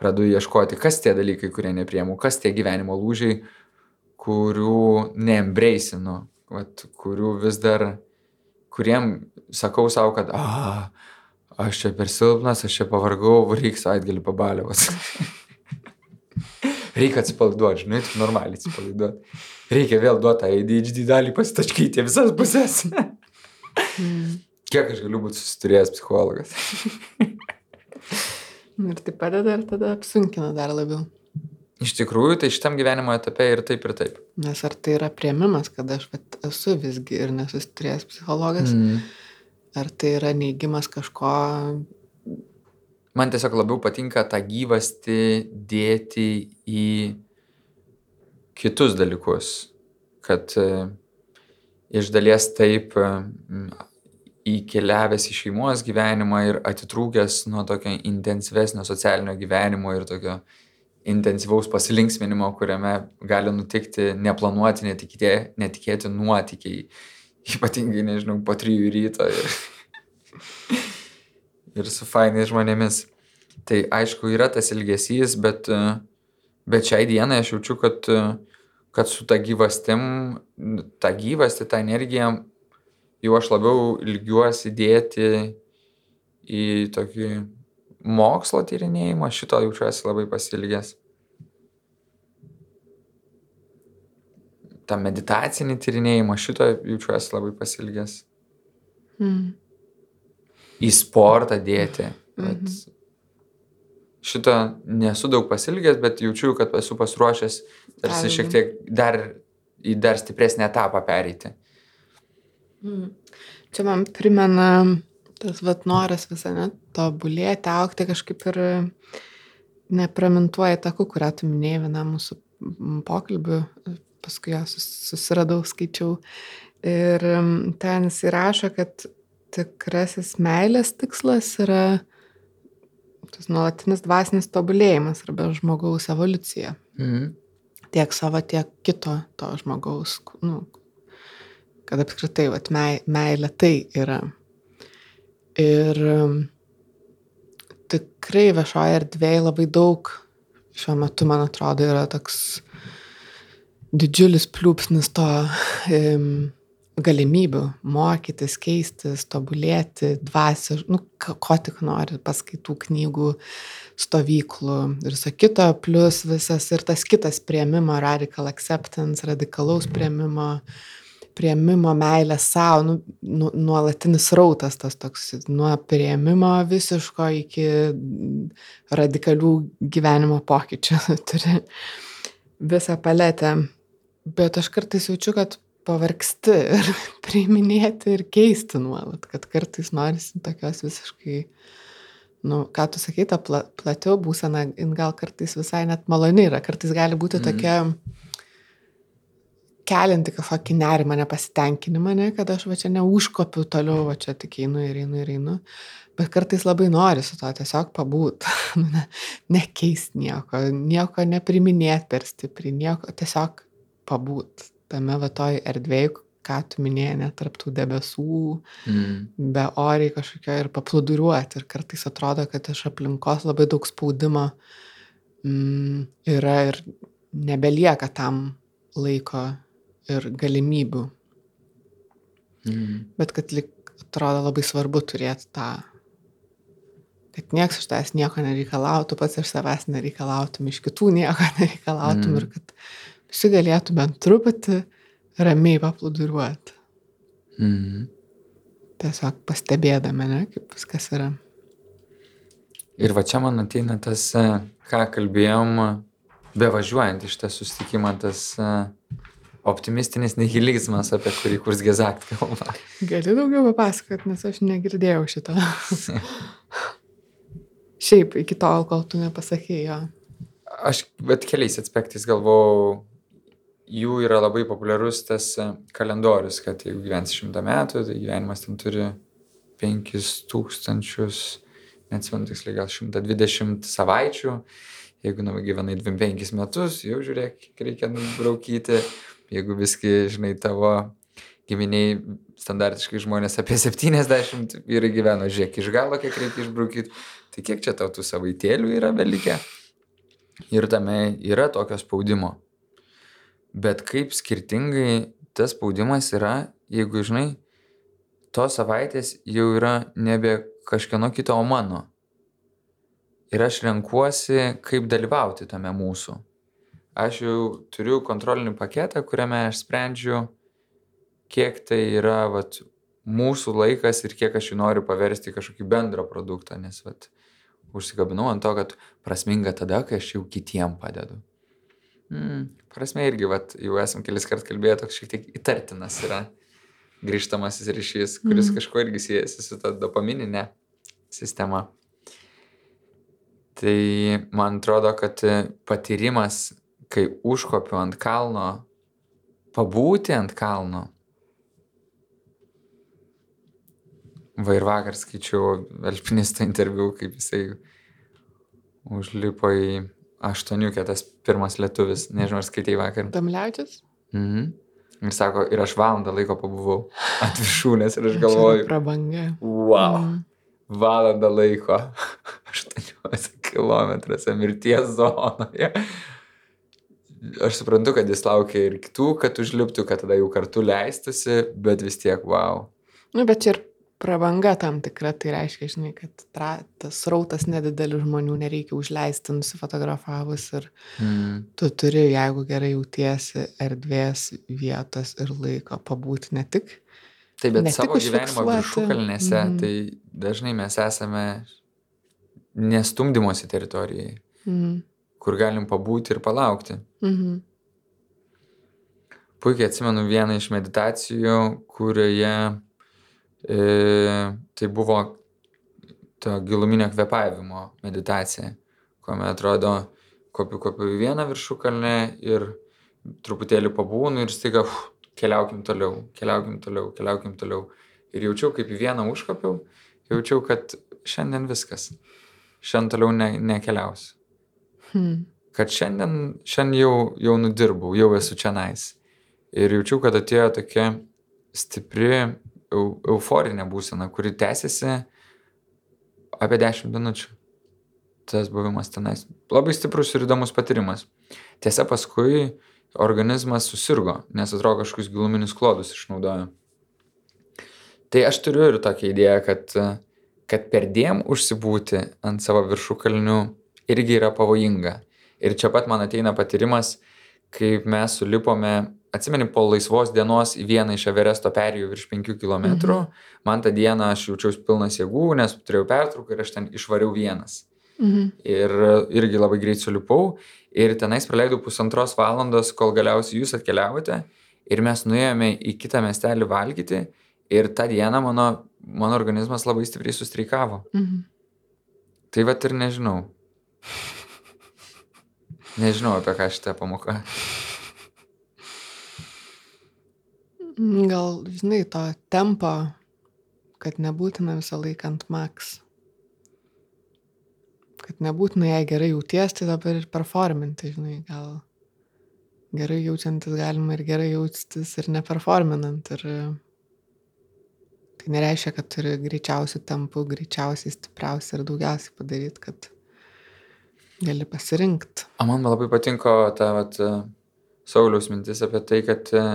pradedu ieškoti, kas tie dalykai, kurie nepriemu, kas tie gyvenimo lūžiai, kurių neembreisinu, kurių vis dar, kuriem sakau savo, kad, a, aš čia per silpnas, aš čia pavargau, *laughs* reiks atgalį pabaliavos. *laughs* Reikia atsipalaiduoti, žinai, normaliai atsipalaiduoti. Reikia vėl duoti tą ADHD dalį pasitačkyti visas pusės. Kiek aš galiu būti susiturėjęs psichologas? *laughs* Ir tai padeda ir tada apsunkina dar labiau. Iš tikrųjų, tai šitam gyvenimo etape ir taip, ir taip. Nes ar tai yra prieimimas, kad aš vat, esu visgi ir nesusiturėjęs psichologas. Mm. ar tai yra neigimas kažko, Man tiesiog labiau patinka tą gyvastį dėti į kitus dalykus. Kad e, iš dalies taip e, įkeliavęs į šeimos gyvenimą ir atitrūkęs nuo tokio intensyvesnio socialinio gyvenimo ir tokio intensyvaus pasilinksminimo, kuriame gali nutikti neplanuoti, netikėti, netikėti nuotykiai. Ypatingai, nežinau, po trijų ryto ir, ir su fainai žmonėmis. Tai aišku, yra tas ilgesys, bet, e, bet šiai dienai aš jaučiu, kad, e, kad su ta gyvastim, ta gyvasti, ta energija, jau aš labiau ilgiuosi dėti į tokį mokslo tyrinėjimą, šito jaučiuosi labai pasilgęs. Ta meditacinį tyrinėjimą, šito jaučiuosi labai pasilgęs. mm. Į sportą dėti. Bet Mhm. šito nesu daug pasilgęs, bet jaučiu, kad esu pasiruošęs tarsi Perėjimui. šiek tiek dar į dar stipresnį etapą pereiti. Mm. Čia man primena tas vat noras visą net tobulėti, aukti kažkaip ir nepramintuoja taku, kurią tu minėjai vienam mūsų pokalbių, paskui ją sus- susiradau, skaičiau. Ir ten jis įrašo, kad tikrasis meilės tikslas yra tas nuolatinis dvasinis tobulėjimas arba žmogaus evoliucija. Mhm. Tiek savo, tiek kito to žmogaus, nu, kad apskritai, vat, mei, meilė tai yra. Ir um, tikrai viešoje erdvėje labai daug šiuo metu, man atrodo, yra toks didžiulis pliūpsnis to um, galimybių mokytis, keistis, tobulėti, dvasio, nu, ko tik nori, paskaitų, knygų, stovyklų ir viso kito, plus visas ir tas kitas prieimimo, radical acceptance, radikalaus prieimimo, prieimimo meilė savo, nu, nu, nuolatinis rautas tas toks, nuo prieimimo visiško iki radikalių gyvenimo pokyčių *laughs* turi visą paletę. Bet aš kartais jaučiu, kad pavargsti *laughs* ir priiminėti ir keisti nuolat, kad kartais norisi tokios visiškai, nu, ką tu sakai, ta pla, plačiau būsena, gal kartais visai net maloni yra, kartais gali būti Mhm. tokia kelinti kažkokį nerimą, nepasitenkinimą, ne, kad aš va čia neužkopiu toliau, va čia tik einu ir einu ir einu. Bet kartais labai nori su to tiesiog pabūt, *laughs* Nu, ne, nekeist nieko, nieko nepriminėti per stipriai, nieko, tiesiog pabūt tame va toj erdvėje, ką tu minėjai, net tarptų debesų, Mhm. be oriai kažkokio ir paplūduriuoti. Ir kartais atrodo, kad iš aplinkos labai daug spaudimo mm, yra ir nebelieka tam laiko ir galimybių. Mhm. Bet kad lik atrodo labai svarbu turėti tą, kad niekas iš tavęs nieko nereikalautų, pats iš savęs nereikalautum, iš kitų nieko *laughs* nereikalautum Mm. ir kad visi galėtų bent truputį ramiai paplūduriuoti. Mhm. Tiesiog pastebėdami, ne, kaip viskas yra. Ir va čia man ateina tas, e, ką kalbėjom, bevažiuojant iš tą susitikimą, tas e, optimistinis nihilizmas, apie kurį kurs gezakt kalba. Gali daugiau papasakot, nes aš negirdėjau šito. Šiaip iki tol, kol tu nepasakėjai jo. Aš, bet keliais aspektais galvojau, jų yra labai populiarus tas e, kalendorius, kad jeigu gyvensi šimtą metų, tai gyvenimas ten turi 5000, neatsimenu tiksliai, gal 120 savaičių. Jeigu nugyvenai 25 metus, jau žiūrėk, reikia nubraukyti. Jeigu viskai, žinai, tavo giminiai standartiškai žmonės apie 70 vyrai gyveno, žiūrėk, iš galo, kiek reikia išbraukyti. Tai kiek čia tau tų savaitėlių yra belikę? Ir tame yra tokio spaudimo. Bet kaip skirtingai tas spaudimas yra, jeigu, žinai, tos savaitės jau yra nebe kažkieno kito, o mano. Ir aš renkuosi, kaip dalyvauti tame mūsų. Aš jau turiu kontrolinį paketą, kuriame aš sprendžiu, kiek tai yra vat, mūsų laikas ir kiek aš jį noriu paversti kažkokį bendrą produktą, nes vat, užsikabinau ant to, kad prasminga tada, kai aš jau kitiem padedu. Mm, prasme irgi, vat, jau esam kelis kart kalbėję, toks šiek tiek įtartinas yra grįžtamasis ryšys, kuris Mhm. kažkuo irgi siejasi su ta dopamininė sistema. Tai man atrodo, kad patyrimas, kai užkopiu ant kalno, pabūti ant kalno. Va ir vakar skaičiau alpinisto interviu, kaip jisai užlipo į aštuoniukę, tas pirmas lietuvis, nežinau, ar skaitai vakar. Damliaučias? Mhm. Ir sako, ir aš valandą laiko pabuvau ant viršūnės ir aš galvoju, Prabanga. wow, Mm. valandą laiko *laughs* 8 km mirties zonoje. Aš suprantu, kad jis laukia ir kitų, kad užliptų, kad tada jau kartu leistusi, bet vis tiek wow. Nu, bet ir prabanga tam tikra, tai reiškia, žinai, kad tra, tas rautas nedidelių žmonių nereikia užleisti nusifotografavus ir Mm. tu turi, jeigu gerai jautiesi, erdvės, vietos ir laiko pabūti ne tik. Taip, bet Ne savo gyvenimo viršukalnėse, Mhm. tai dažnai mes esame nestumdymosi teritorijai, Mhm. kur galim pabūti ir palaukti. Mhm. Puikiai atsimenu vieną iš meditacijų, kurioje tai buvo to giluminio kvepavimo meditacija, kuomet atrodo, kopiu kopiu į vieną viršukalnę ir truputėlį pabūnu ir staiga uf, keliaukim toliau, keliaukim toliau, keliaukim toliau. Ir jaučiau, kaip į vieną užkopiau, jaučiau, kad šiandien viskas. Šiandien toliau ne, nekeliausiu. Hmm. Kad šiandien, šiandien jau, jau nudirbau, jau esu čia nais. Ir jaučiau, kad atėjo tokia stipri euforinė būsena, kuri tęsiasi apie 10 minučių. Tas buvimas tenais. Labai stiprus ir įdomus patyrimas. Tiesa, paskui organizmas susirgo, nes atrodo kažkokius giluminius klodus išnaudojo. Tai aš turiu ir tokią idėją, kad, kad perdėm užsibūti ant savo viršukalnių irgi yra pavojinga. Ir čia pat man ateina patyrimas, kaip mes sulipome, atsimeni, po laisvos dienos į vieną iš Everesto perėjų virš 5 km. Mhm. Man tą dieną aš jaučiausi pilnas jėgų, nes turėjau pertrauką ir aš ten išvariau vienas. Mhm. Ir irgi labai greit sulipau. Ir tenais praleidau pusantros valandos, kol galiausiai jūs atkeliavote. Ir mes nuėjome į kitą miestelį valgyti. Ir tą dieną mano, mano organizmas labai stipriai sustreikavo. Mhm. Tai vat ir nežinau. Nežinau apie ką šitą pamoką. Gal, žinai, to tempo, kad nebūtina visą laiką ant maks. Kad nebūtina, jei gerai jauties, tai dabar ir performinti, žinai, gal gerai jaučiantis galima ir gerai jaustis ir neperforminant. Ir tai nereiškia, kad turi greičiausių tempų, greičiausiai stipriausiai ir daugiausiai padaryti, kad gali pasirinkti. O man labai patinka ta vat, Sauliaus mintis apie tai, kad, e,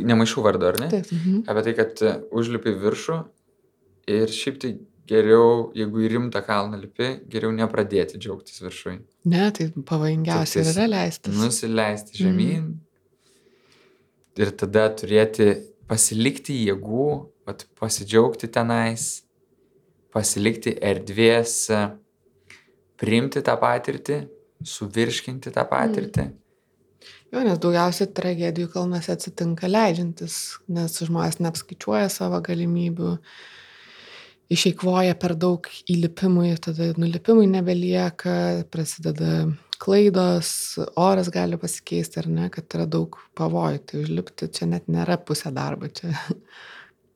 nemaišau vardu, ar ne? Taip. Mhm. Apie tai, kad e, užlipi viršų ir šiaip tai geriau, jeigu į rimtą kalną lipi, geriau nepradėti džiaugtis viršui. Ne, tai pavojingiausia yra leistis. Nusileisti žemyn ir tada turėti, pasilikti jėgų, vat, pasidžiaugti tenais, pasilikti erdvės, e, priimti tą patirtį, suvirškinti tą patirtį. Jo, nes daugiausiai tragedijų kalnuose atsitinka leidžiantis, nes žmonės neapskaičiuoja savo galimybių, išeikvoja per daug įlipimui, tada nulipimui nebelieka, prasideda klaidos, oras gali pasikeisti ar ne, kad yra daug pavojų. Tai užlipti čia net nėra pusė darbo, čia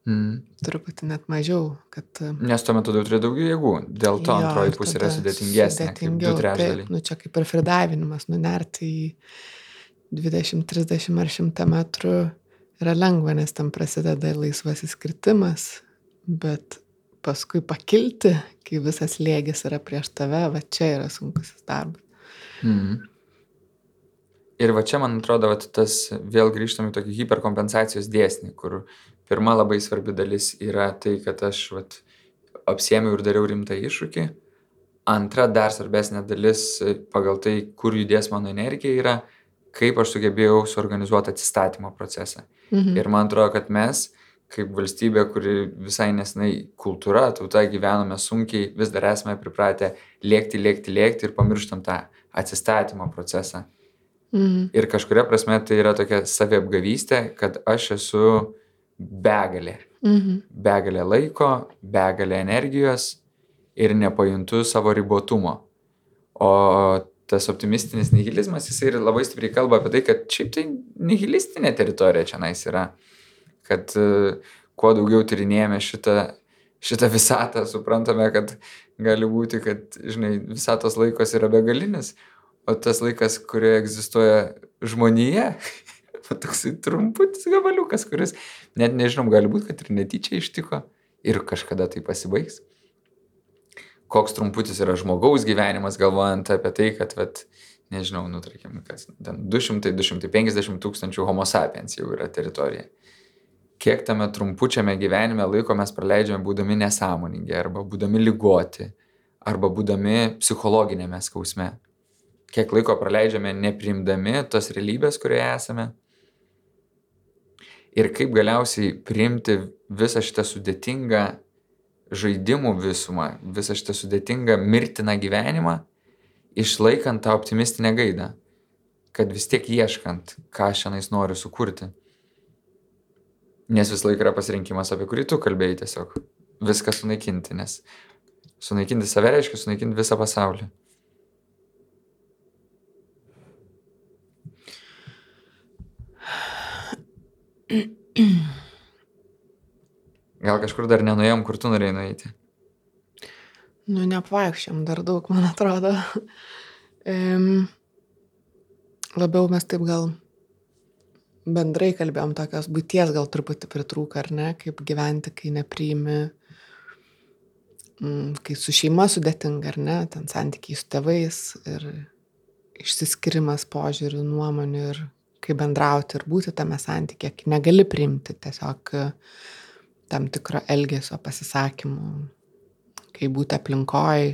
Mm. truputį net mažiau, kad... Nes tuo metu turi daugiau jėgų, dėl to Jo, antroji pusė yra sudėtingesnė, kaip du sudėtingiau, trečdaliai. Nu čia kaip ir fridavinimas, nunerti į 20, 30 ar 100 metrų yra lengva, nes tam prasideda laisvasis kritimas, bet paskui pakilti, kai visas lėgis yra prieš tave, va čia yra sunkusis darbas. Mm. Ir va čia, man atrodo, vat, tas vėl grįžtam į tokį hiperkompensacijos dėsnį, kur pirma labai svarbi dalis yra tai, kad aš vat, apsėmiau ir dariau rimtą iššūkį. Antra, dar svarbesnė dalis pagal tai, kur judės mano energija, yra kaip aš sugebėjau suorganizuoti atsistatymo procesą. Mhm. Ir man atrodo, kad mes, kaip valstybė, kuri visai nesnai kultūra, tauta gyvename sunkiai, vis dar esame pripratę lėkti, lėkti, lėkti ir pamirštam tą atsistatymo procesą. Mhm. Ir kažkuria prasme tai yra tokia saviapgavystė, kad aš esu begalė. Mhm. Begalė laiko, begalė energijos ir nepajuntu savo ribotumo. O tas optimistinis nihilizmas, jisai ir labai stipriai kalba apie tai, kad šiaip tai nihilistinė teritorija čia nais yra. Kad e, kuo daugiau tyrinėjame šitą, šitą visatą, suprantame, kad gali būti, kad, žinai, visatos laikos yra begalinis, o tas laikas, kurioje egzistuoja žmonija, *laughs* toksai trumputis gabaliukas, kuris net nežinom, gali būti, kad ir netyčia ištiko ir kažkada tai pasibaigs. Koks trumputis yra žmogaus gyvenimas, galvojant apie tai, kad, vat, nežinau, nu, tarkim, kas, ten 200-250 tūkstančių homo sapiens jau yra teritorija. Kiek tame trumpučiame gyvenime laiko mes praleidžiame būdami nesąmoningi, arba būdami lygoti, arba būdami psichologinėme skausme. Kiek laiko praleidžiame neprimdami tos realybės, kurioje esame. Ir kaip galiausiai priimti visą šitą sudėtingą žaidimų visumą, visą šitą sudėtingą mirtiną gyvenimą, išlaikant tą optimistinę gaidą, kad vis tiek ieškant, ką šiandien noriu sukurti. Nes vis laik yra pasirinkimas, apie kurį tu kalbėjai tiesiog. Viską sunaikinti, nes sunaikinti save reiškia sunaikinti visą pasaulį. *clears throat* Gal kažkur dar nenuėjom, kur tu norėjai nueiti? Nu, neapvaikščiam dar daug, man atrodo. *laughs* Um, labiau mes taip gal bendrai kalbėjom tokios būties gal truputį pritrūka, ar ne, kaip gyventi, kai nepriimi, mm, kai su šeima sudėtinga, ar ne, ten santykiai su tėvais ir išsiskirimas požiūrių, nuomonių ir kaip bendrauti ir būti tame santykė, kai negali priimti tiesiog tam tikro elgesio pasisakymų, kai būti aplinkoj,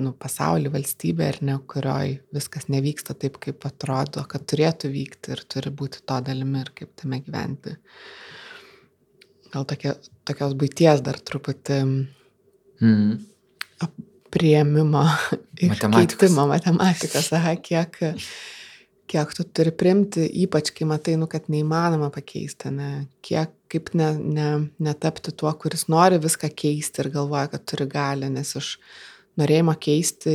nu, pasaulį, valstybę ir ne, kurioj viskas nevyksta taip, kaip atrodo, kad turėtų vykti ir turi būti to dalimi ir kaip tame gyventi. Gal tokia, tokios būties dar truputį Mm. prieimimo ir Matematikos. keitimo matematikos, aha, kiek, kiek tu turi primti, ypač kai matai, nu, kad neįmanoma pakeisti, ne, kiek, kaip ne, ne, netapti tuo, kuris nori viską keisti ir galvoja, kad turi gali, nes iš norėjimo keisti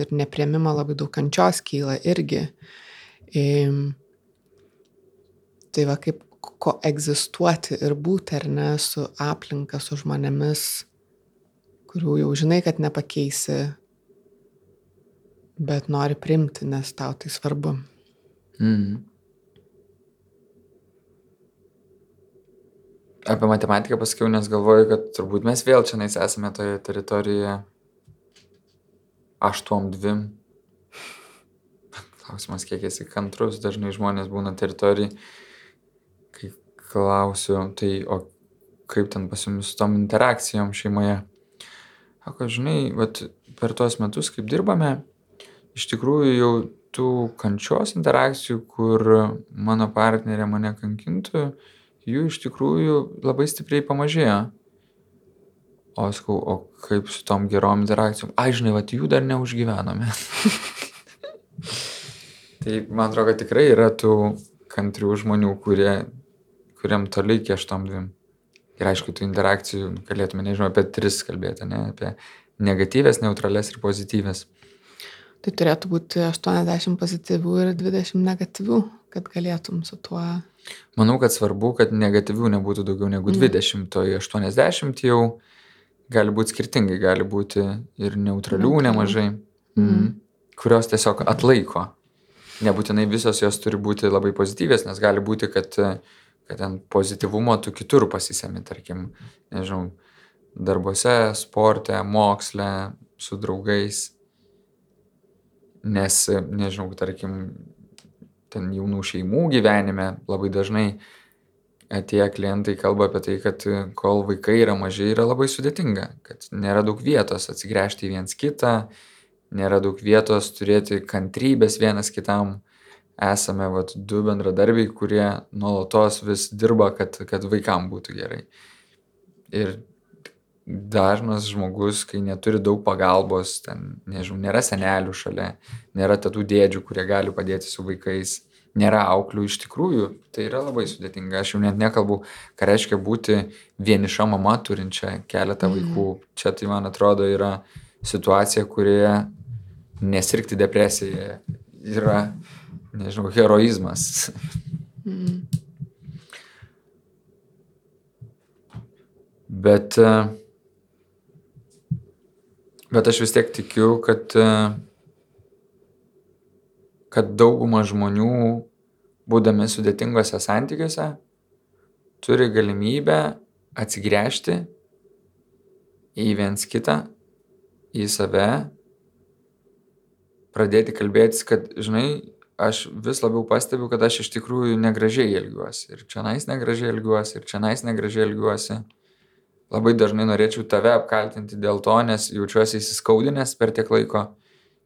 ir nepriemimo labai daug kančios kyla irgi. Im, tai va kaip ko egzistuoti ir būti ar ne su aplinka, su žmonėmis, kurių jau žinai, kad nepakeisi, bet nori primti, nes tau tai svarbu. Mm. Apie matematiką pasakiau, nes galvoju, kad turbūt mes vėl čia esame toje teritorijoje aštuom dvim. Klausimas, kiek esi kantrus, dažnai žmonės būna teritorijai, kai klausiu, tai o kaip ten pas jumis su tom interakcijom šeimoje. Sako, žinai, vat, per tuos metus, kaip dirbame, iš tikrųjų jau tų kančios interakcijų, kur mano partnerė mane kankintų, jų iš tikrųjų labai stipriai pamažėjo. O sakau, o kaip su tom gerom interakcijom? Ai, žinai, vat, jų dar neužgyvenome. *laughs* tai man atrodo, kad tikrai yra tų kantrių žmonių, kurie, kuriam toli iki aštuom dvim. Ir aišku, tų interakcijų galėtume, nežinau, apie tris kalbėti, ne? apie negatyvės, neutrales ir pozityvės. Tai turėtų būti 80 pozityvių ir 20 negatyvių, kad galėtum su tuo. Manau, kad svarbu, kad negatyvių nebūtų daugiau negu 20, o 80 jau gali būti skirtingai, gali būti ir neutralių Neutralių. nemažai, mm. kurios tiesiog atlaiko. Nebūtinai visos jos turi būti labai pozityvės, nes gali būti, kad, kad ten pozityvumo tu kitur pasisemi, tarkim, nežinau, darbuose, sporte, moksle, su draugais. Nes, nežinau, tarkim, ten jaunų šeimų gyvenime labai dažnai atėję klientai kalba apie tai, kad kol vaikai yra maži, yra labai sudėtinga, kad nėra daug vietos atsigręžti į viens kitą, nėra daug vietos turėti kantrybės vienas kitam. Esame vat, du bendradarbiai, kurie nuolatos vis dirba, kad, kad vaikam būtų gerai. Ir dažnas žmogus, kai neturi daug pagalbos, ten, nežinau, nėra senelių šalia, nėra tų dėdžių, kurie gali padėti su vaikais, nėra auklių, iš tikrųjų, tai yra labai sudėtinga. Aš jau net nekalbu, ką reiškia būti vieniša mama turinčia keletą vaikų. Čia tai, man atrodo, yra situacija, kurioje nesirgti depresija yra, nežinau, heroizmas. Mm. Bet, e, bet aš vis tiek tikiu, kad, e, kad dauguma žmonių, būdami sudėtingose santykiuose, turi galimybę atsigręžti į viens kitą, į save, pradėti kalbėtis, kad, žinai, aš vis labiau pastebiu, kad aš iš tikrųjų negražiai elgiuosi. Ir čia nais negražiai elgiuosi, ir čia nais negražiai elgiuosi. Labai dažnai norėčiau tave apkaltinti dėl to, nes jaučiuosi įsiskaudinęs per tiek laiko.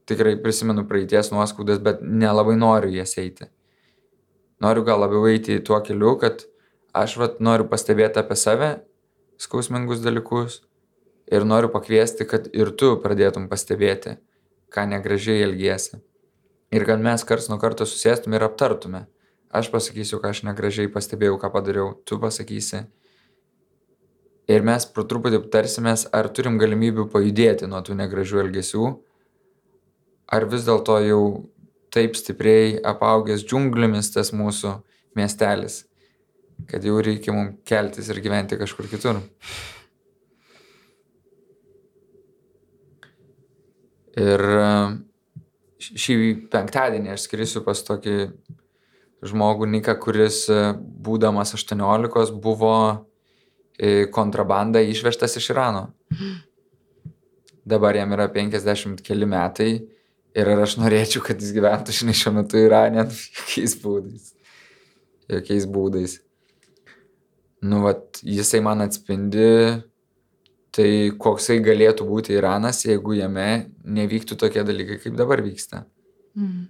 Tikrai prisimenu praeities nuoskaudas, bet nelabai noriu jas eiti. Noriu gal labiau eiti tuo keliu, kad aš vat noriu pastebėti apie save skausmingus dalykus Ir noriu pakviesti, kad ir tu pradėtum pastebėti, ką negražiai elgiesi. Ir kad mes kars nuo karto susėstume ir aptartume. Aš pasakysiu, ką aš negražiai pastebėjau, ką padariau, tu pasakysi. Ir mes pro truputį tarsimės, ar turim galimybių pajudėti nuo tų negražių elgesių, ar vis dėlto jau taip stipriai apaugęs džiunglėmis tas mūsų miestelis, kad jau reikia mums keltis ir gyventi kažkur kitur. Ir šį penktadienį aš skrisiu pas tokį žmogų Niką, kuris būdamas 18 buvo kontrabanda išvežtas iš Irano. Dabar jam yra 50 keli metai ir aš norėčiau, kad jis gyventų, žinai, šiuo metu Irane, jokiais būdais. Jokiais būdais. Nu, vat, jisai man atspindi tai, koksai galėtų būti Iranas, jeigu jame nevyktų tokie dalykai, kaip dabar vyksta. Mm.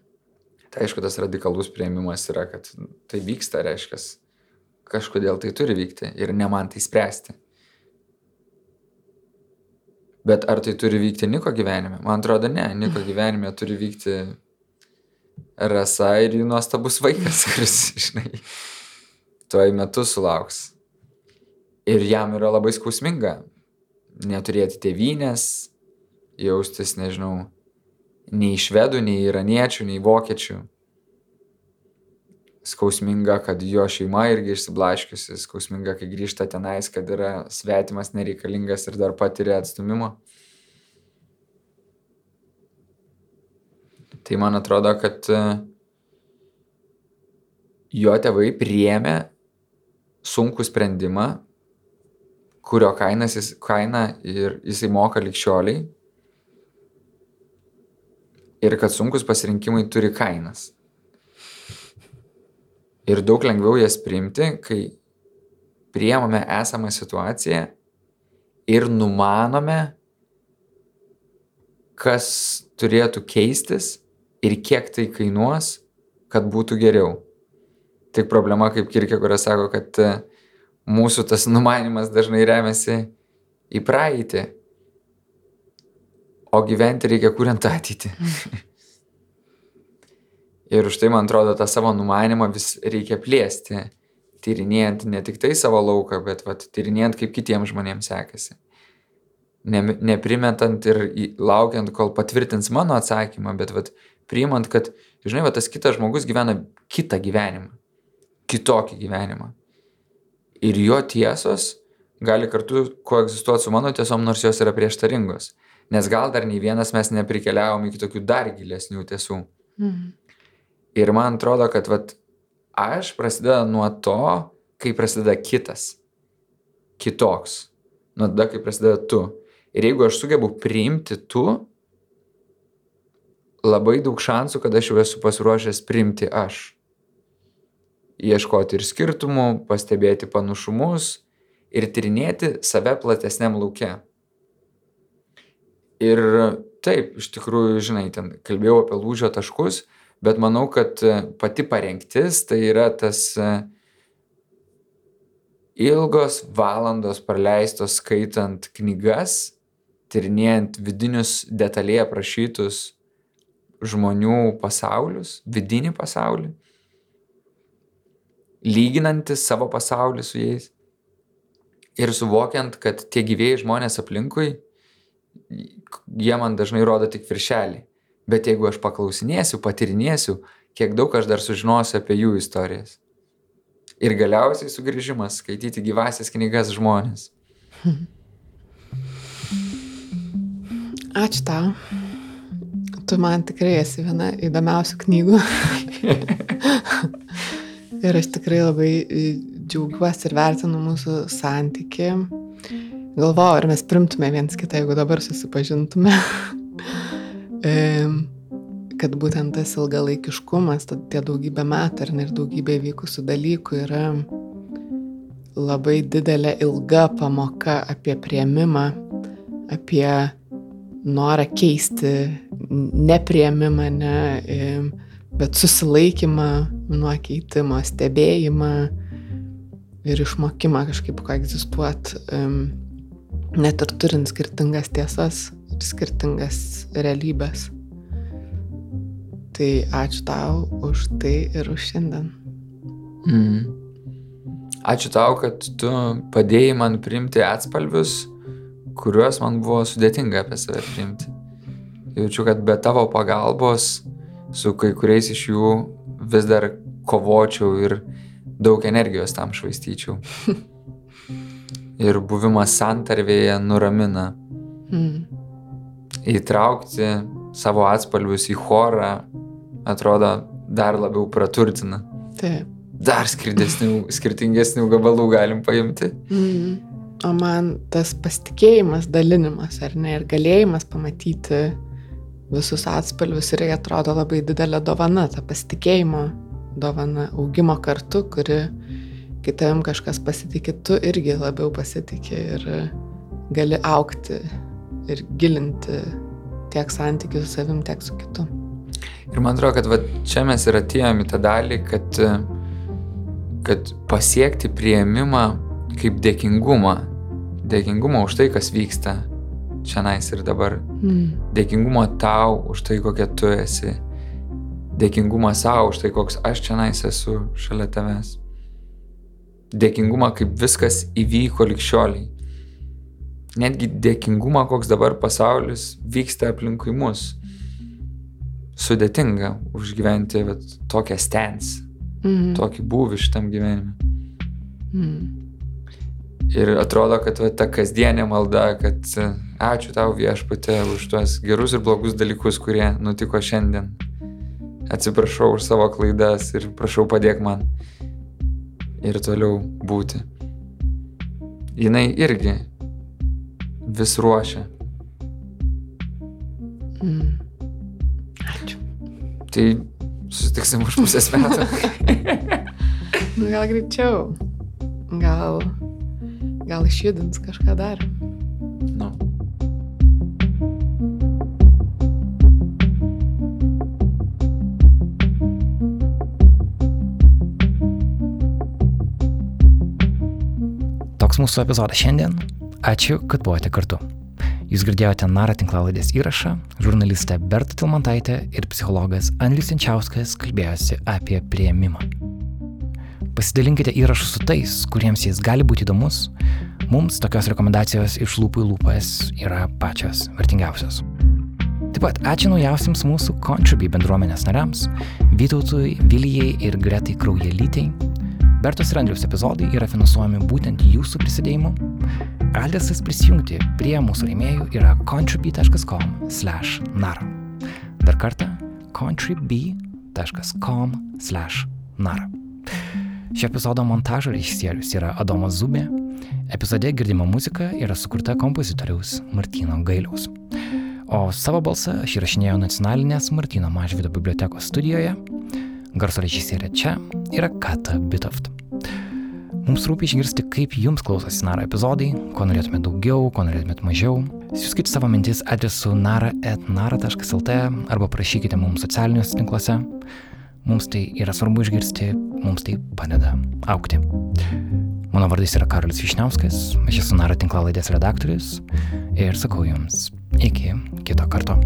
Tai aišku, tas radikalus prieimimas yra, kad tai vyksta, reiškia, kažkodėl tai turi vykti ir ne man tai spręsti. Bet ar tai turi vykti Niko gyvenime? Man atrodo, ne. Niko *laughs* gyvenime turi vykti rasa ir jų nuostabus vaikas, *laughs* kuris, žinai, tuoj metu sulauks. Ir jam yra labai skausminga neturėti tėvynės, jaustis, nežinau, nei švedų, nei iraniečių, nei vokiečių. Skausminga, kad jo šeima irgi išsiblaškiusi, skausminga, kai grįžta tenais, kad yra svetimas, nereikalingas ir dar patiria atstumimo. Tai man atrodo, kad e, jo tėvai priėmė sunkų sprendimą, kurio kainas jis, kaina ir jisai moka likščioliai, ir kad sunkus pasirinkimai turi kainas. Ir daug lengviau jas priimti, kai priemame esamą situaciją ir numanome, kas turėtų keistis ir kiek tai kainuos, kad būtų geriau. Tik problema, kaip Kirkė, kuria sako, kad e, mūsų tas *laughs* numanimas dažnai remiasi į praeitį, o gyventi reikia kuriant ateitį. *laughs* ir už tai, man atrodo, tą savo numanimą vis reikia plėsti, tyrinėjant ne tik tai savo lauką, bet vat, tyrinėjant, kaip kitiems žmonėms sekasi. Ne, neprimetant ir laukiant, kol patvirtins mano atsakymą, bet vat, priimant, kad, žinai, va, tas kitas žmogus gyvena kitą gyvenimą, kitokį gyvenimą. Ir jo tiesos gali kartu koegzistuoti su mano tiesom, nors jos yra prieštaringos. Nes gal dar nei vienas mes neprikeliavom iki tokių dar gilesnių tiesų. Mhm. Ir man atrodo, kad vat, aš prasideda nuo to, kai prasideda kitas. Kitoks. Nuo tada, kai prasideda tu. Ir jeigu aš sugebu priimti tu, labai daug šansų, kad aš jau esu pasiruošęs priimti aš. Ieškoti ir skirtumų, pastebėti panašumus ir tyrinėti save platesniam laukia. Ir taip, iš tikrųjų, žinai, ten kalbėjau apie lūžio taškus, bet manau, kad e, pati parengtis tai yra tas e, ilgos valandos praleistos skaitant knygas, tyrinėjant vidinius detaliai aprašytus žmonių pasaulius, vidinį pasaulį, lyginantis savo pasaulį su jais ir suvokiant, kad tie gyvėjai žmonės aplinkui jie man dažnai rodo tik viršelį. Bet jeigu aš paklausinėsiu, patirinėsiu, kiek daug aš dar sužinosiu apie jų istorijas. Ir galiausiai sugrįžimas skaityti gyvasias knygas žmonės. Ačiū tau. Tu man tikrai esi viena įdomiausių knygų. *laughs* ir aš tikrai labai džiaugiuosi ir vertinu mūsų santyki galvojau, ar mes primtume viens kitą, jeigu dabar susipažintume. Kad būtent tas ilgalaikiškumas, tie daugybė metų ir daugybė vykusių dalykų yra labai didelė ilga pamoka apie prieimimą, apie norą keisti neprieimimą, ne, bet susilaikymą nuo keitimo, stebėjimą ir išmokimą kažkaip koegzistuoti. Net ir turint skirtingas tiesas skirtingas realybės. Tai ačiū tau už tai ir už šiandien. Mm. Ačiū tau, kad tu padėjai man priimti atspalvius, kuriuos man buvo sudėtinga apie save priimti. Jaučiu, kad be tavo pagalbos su kai kuriais iš jų vis dar kovočiau ir daug energijos tam švaistyčiau. *laughs* Ir buvimas santarvėje nuramina. Mm. Įtraukti savo atspalvius į chorą atrodo dar labiau praturtina. Taip. Dar skirtingesnių gabalų galim paimti. Mm. O man tas pasitikėjimas, dalinimas, ar ne, ir galėjimas pamatyti visus atspalvius irgi atrodo labai didelė dovana, ta pasitikėjimo dovana, augimo kartu, kuri kai tavim kažkas pasitikė, tu irgi labiau pasitikė ir gali aukti ir gilinti tiek santykių su savim, tiek su kitu. Ir man atrodo, kad va, čia mes ir atėjome į tą dalį, kad, kad pasiekti prieimimą kaip dėkingumą. Dėkingumą už tai, kas vyksta čia nais ir dabar. Mm. Dėkingumą tau už tai, kokia tu esi. Dėkingumą savo už tai, koks aš čia nais esu šalia tavęs dėkingumą, kaip viskas įvyko likščioliai. Netgi dėkingumą, koks dabar pasaulis vyksta aplinkui mus. Sudėtinga užgyventi vat, tokią stens, Mm. tokį būvį šitam gyvenime. Mm. Ir atrodo, kad va, ta kasdienė malda, kad ačiū tau viešpatė už tuos gerus ir blogus dalykus, kurie nutiko šiandien. Atsiprašau už savo klaidas ir prašau padėk man ir toliau būti. Jinai irgi vis ruošia. Mm. Ačiū. Tai susitiksim už pusės metų. *laughs* Nu, gal greičiau. Gal, gal išjudins kažką dar. nu. Toks mūsų epizodas šiandien. Ačiū, kad buvote kartu. Jūs girdėjote Nara tinklalaidės įrašą, žurnalistė Berta Tilmantaitė ir psichologas Andrius Jančiauskas kalbėjosi apie prieimimą. Pasidalinkite įrašus su tais, kuriems jis gali būti įdomus. Mums tokios rekomendacijos iš lūpų į lūpas yra pačios vertingiausios. Taip pat ačiū naujausiams mūsų Contribui bendruomenės nariams - Vytautui, Vilijai ir Gretai Kraujelytei. Bertos ir Andrius epizodai yra finansuojami būtent jūsų prisidėjimu. Adresas prisijungti prie mūsų rėmėjų yra contribui.com/nara. Dar kartą contribui.com/nara. Šio epizodo montažo režisierius yra Adomas Zubė. Epizode girdima muzika yra sukurta kompozitoriaus Martino Gailiaus. O savo balsą aš įrašinėjau nacionalinės Martino Mažvido bibliotekos studijoje. Garso režisierė čia yra Kata Bitoft. Mums rūpi išgirsti, kaip jums klausosi Nara epizodai, ko norėtumėte daugiau, ko norėtumėte mažiau. Siūskite savo mintis adresu nara.nara.lt arba prašykite mums socialiniuose tinkluose. Mums tai yra svarbu išgirsti, mums tai padeda aukti. Mano vardas yra Karolis Višniauskas, aš esu Nara tinklalaidės redaktorius ir sakau jums iki kito karto.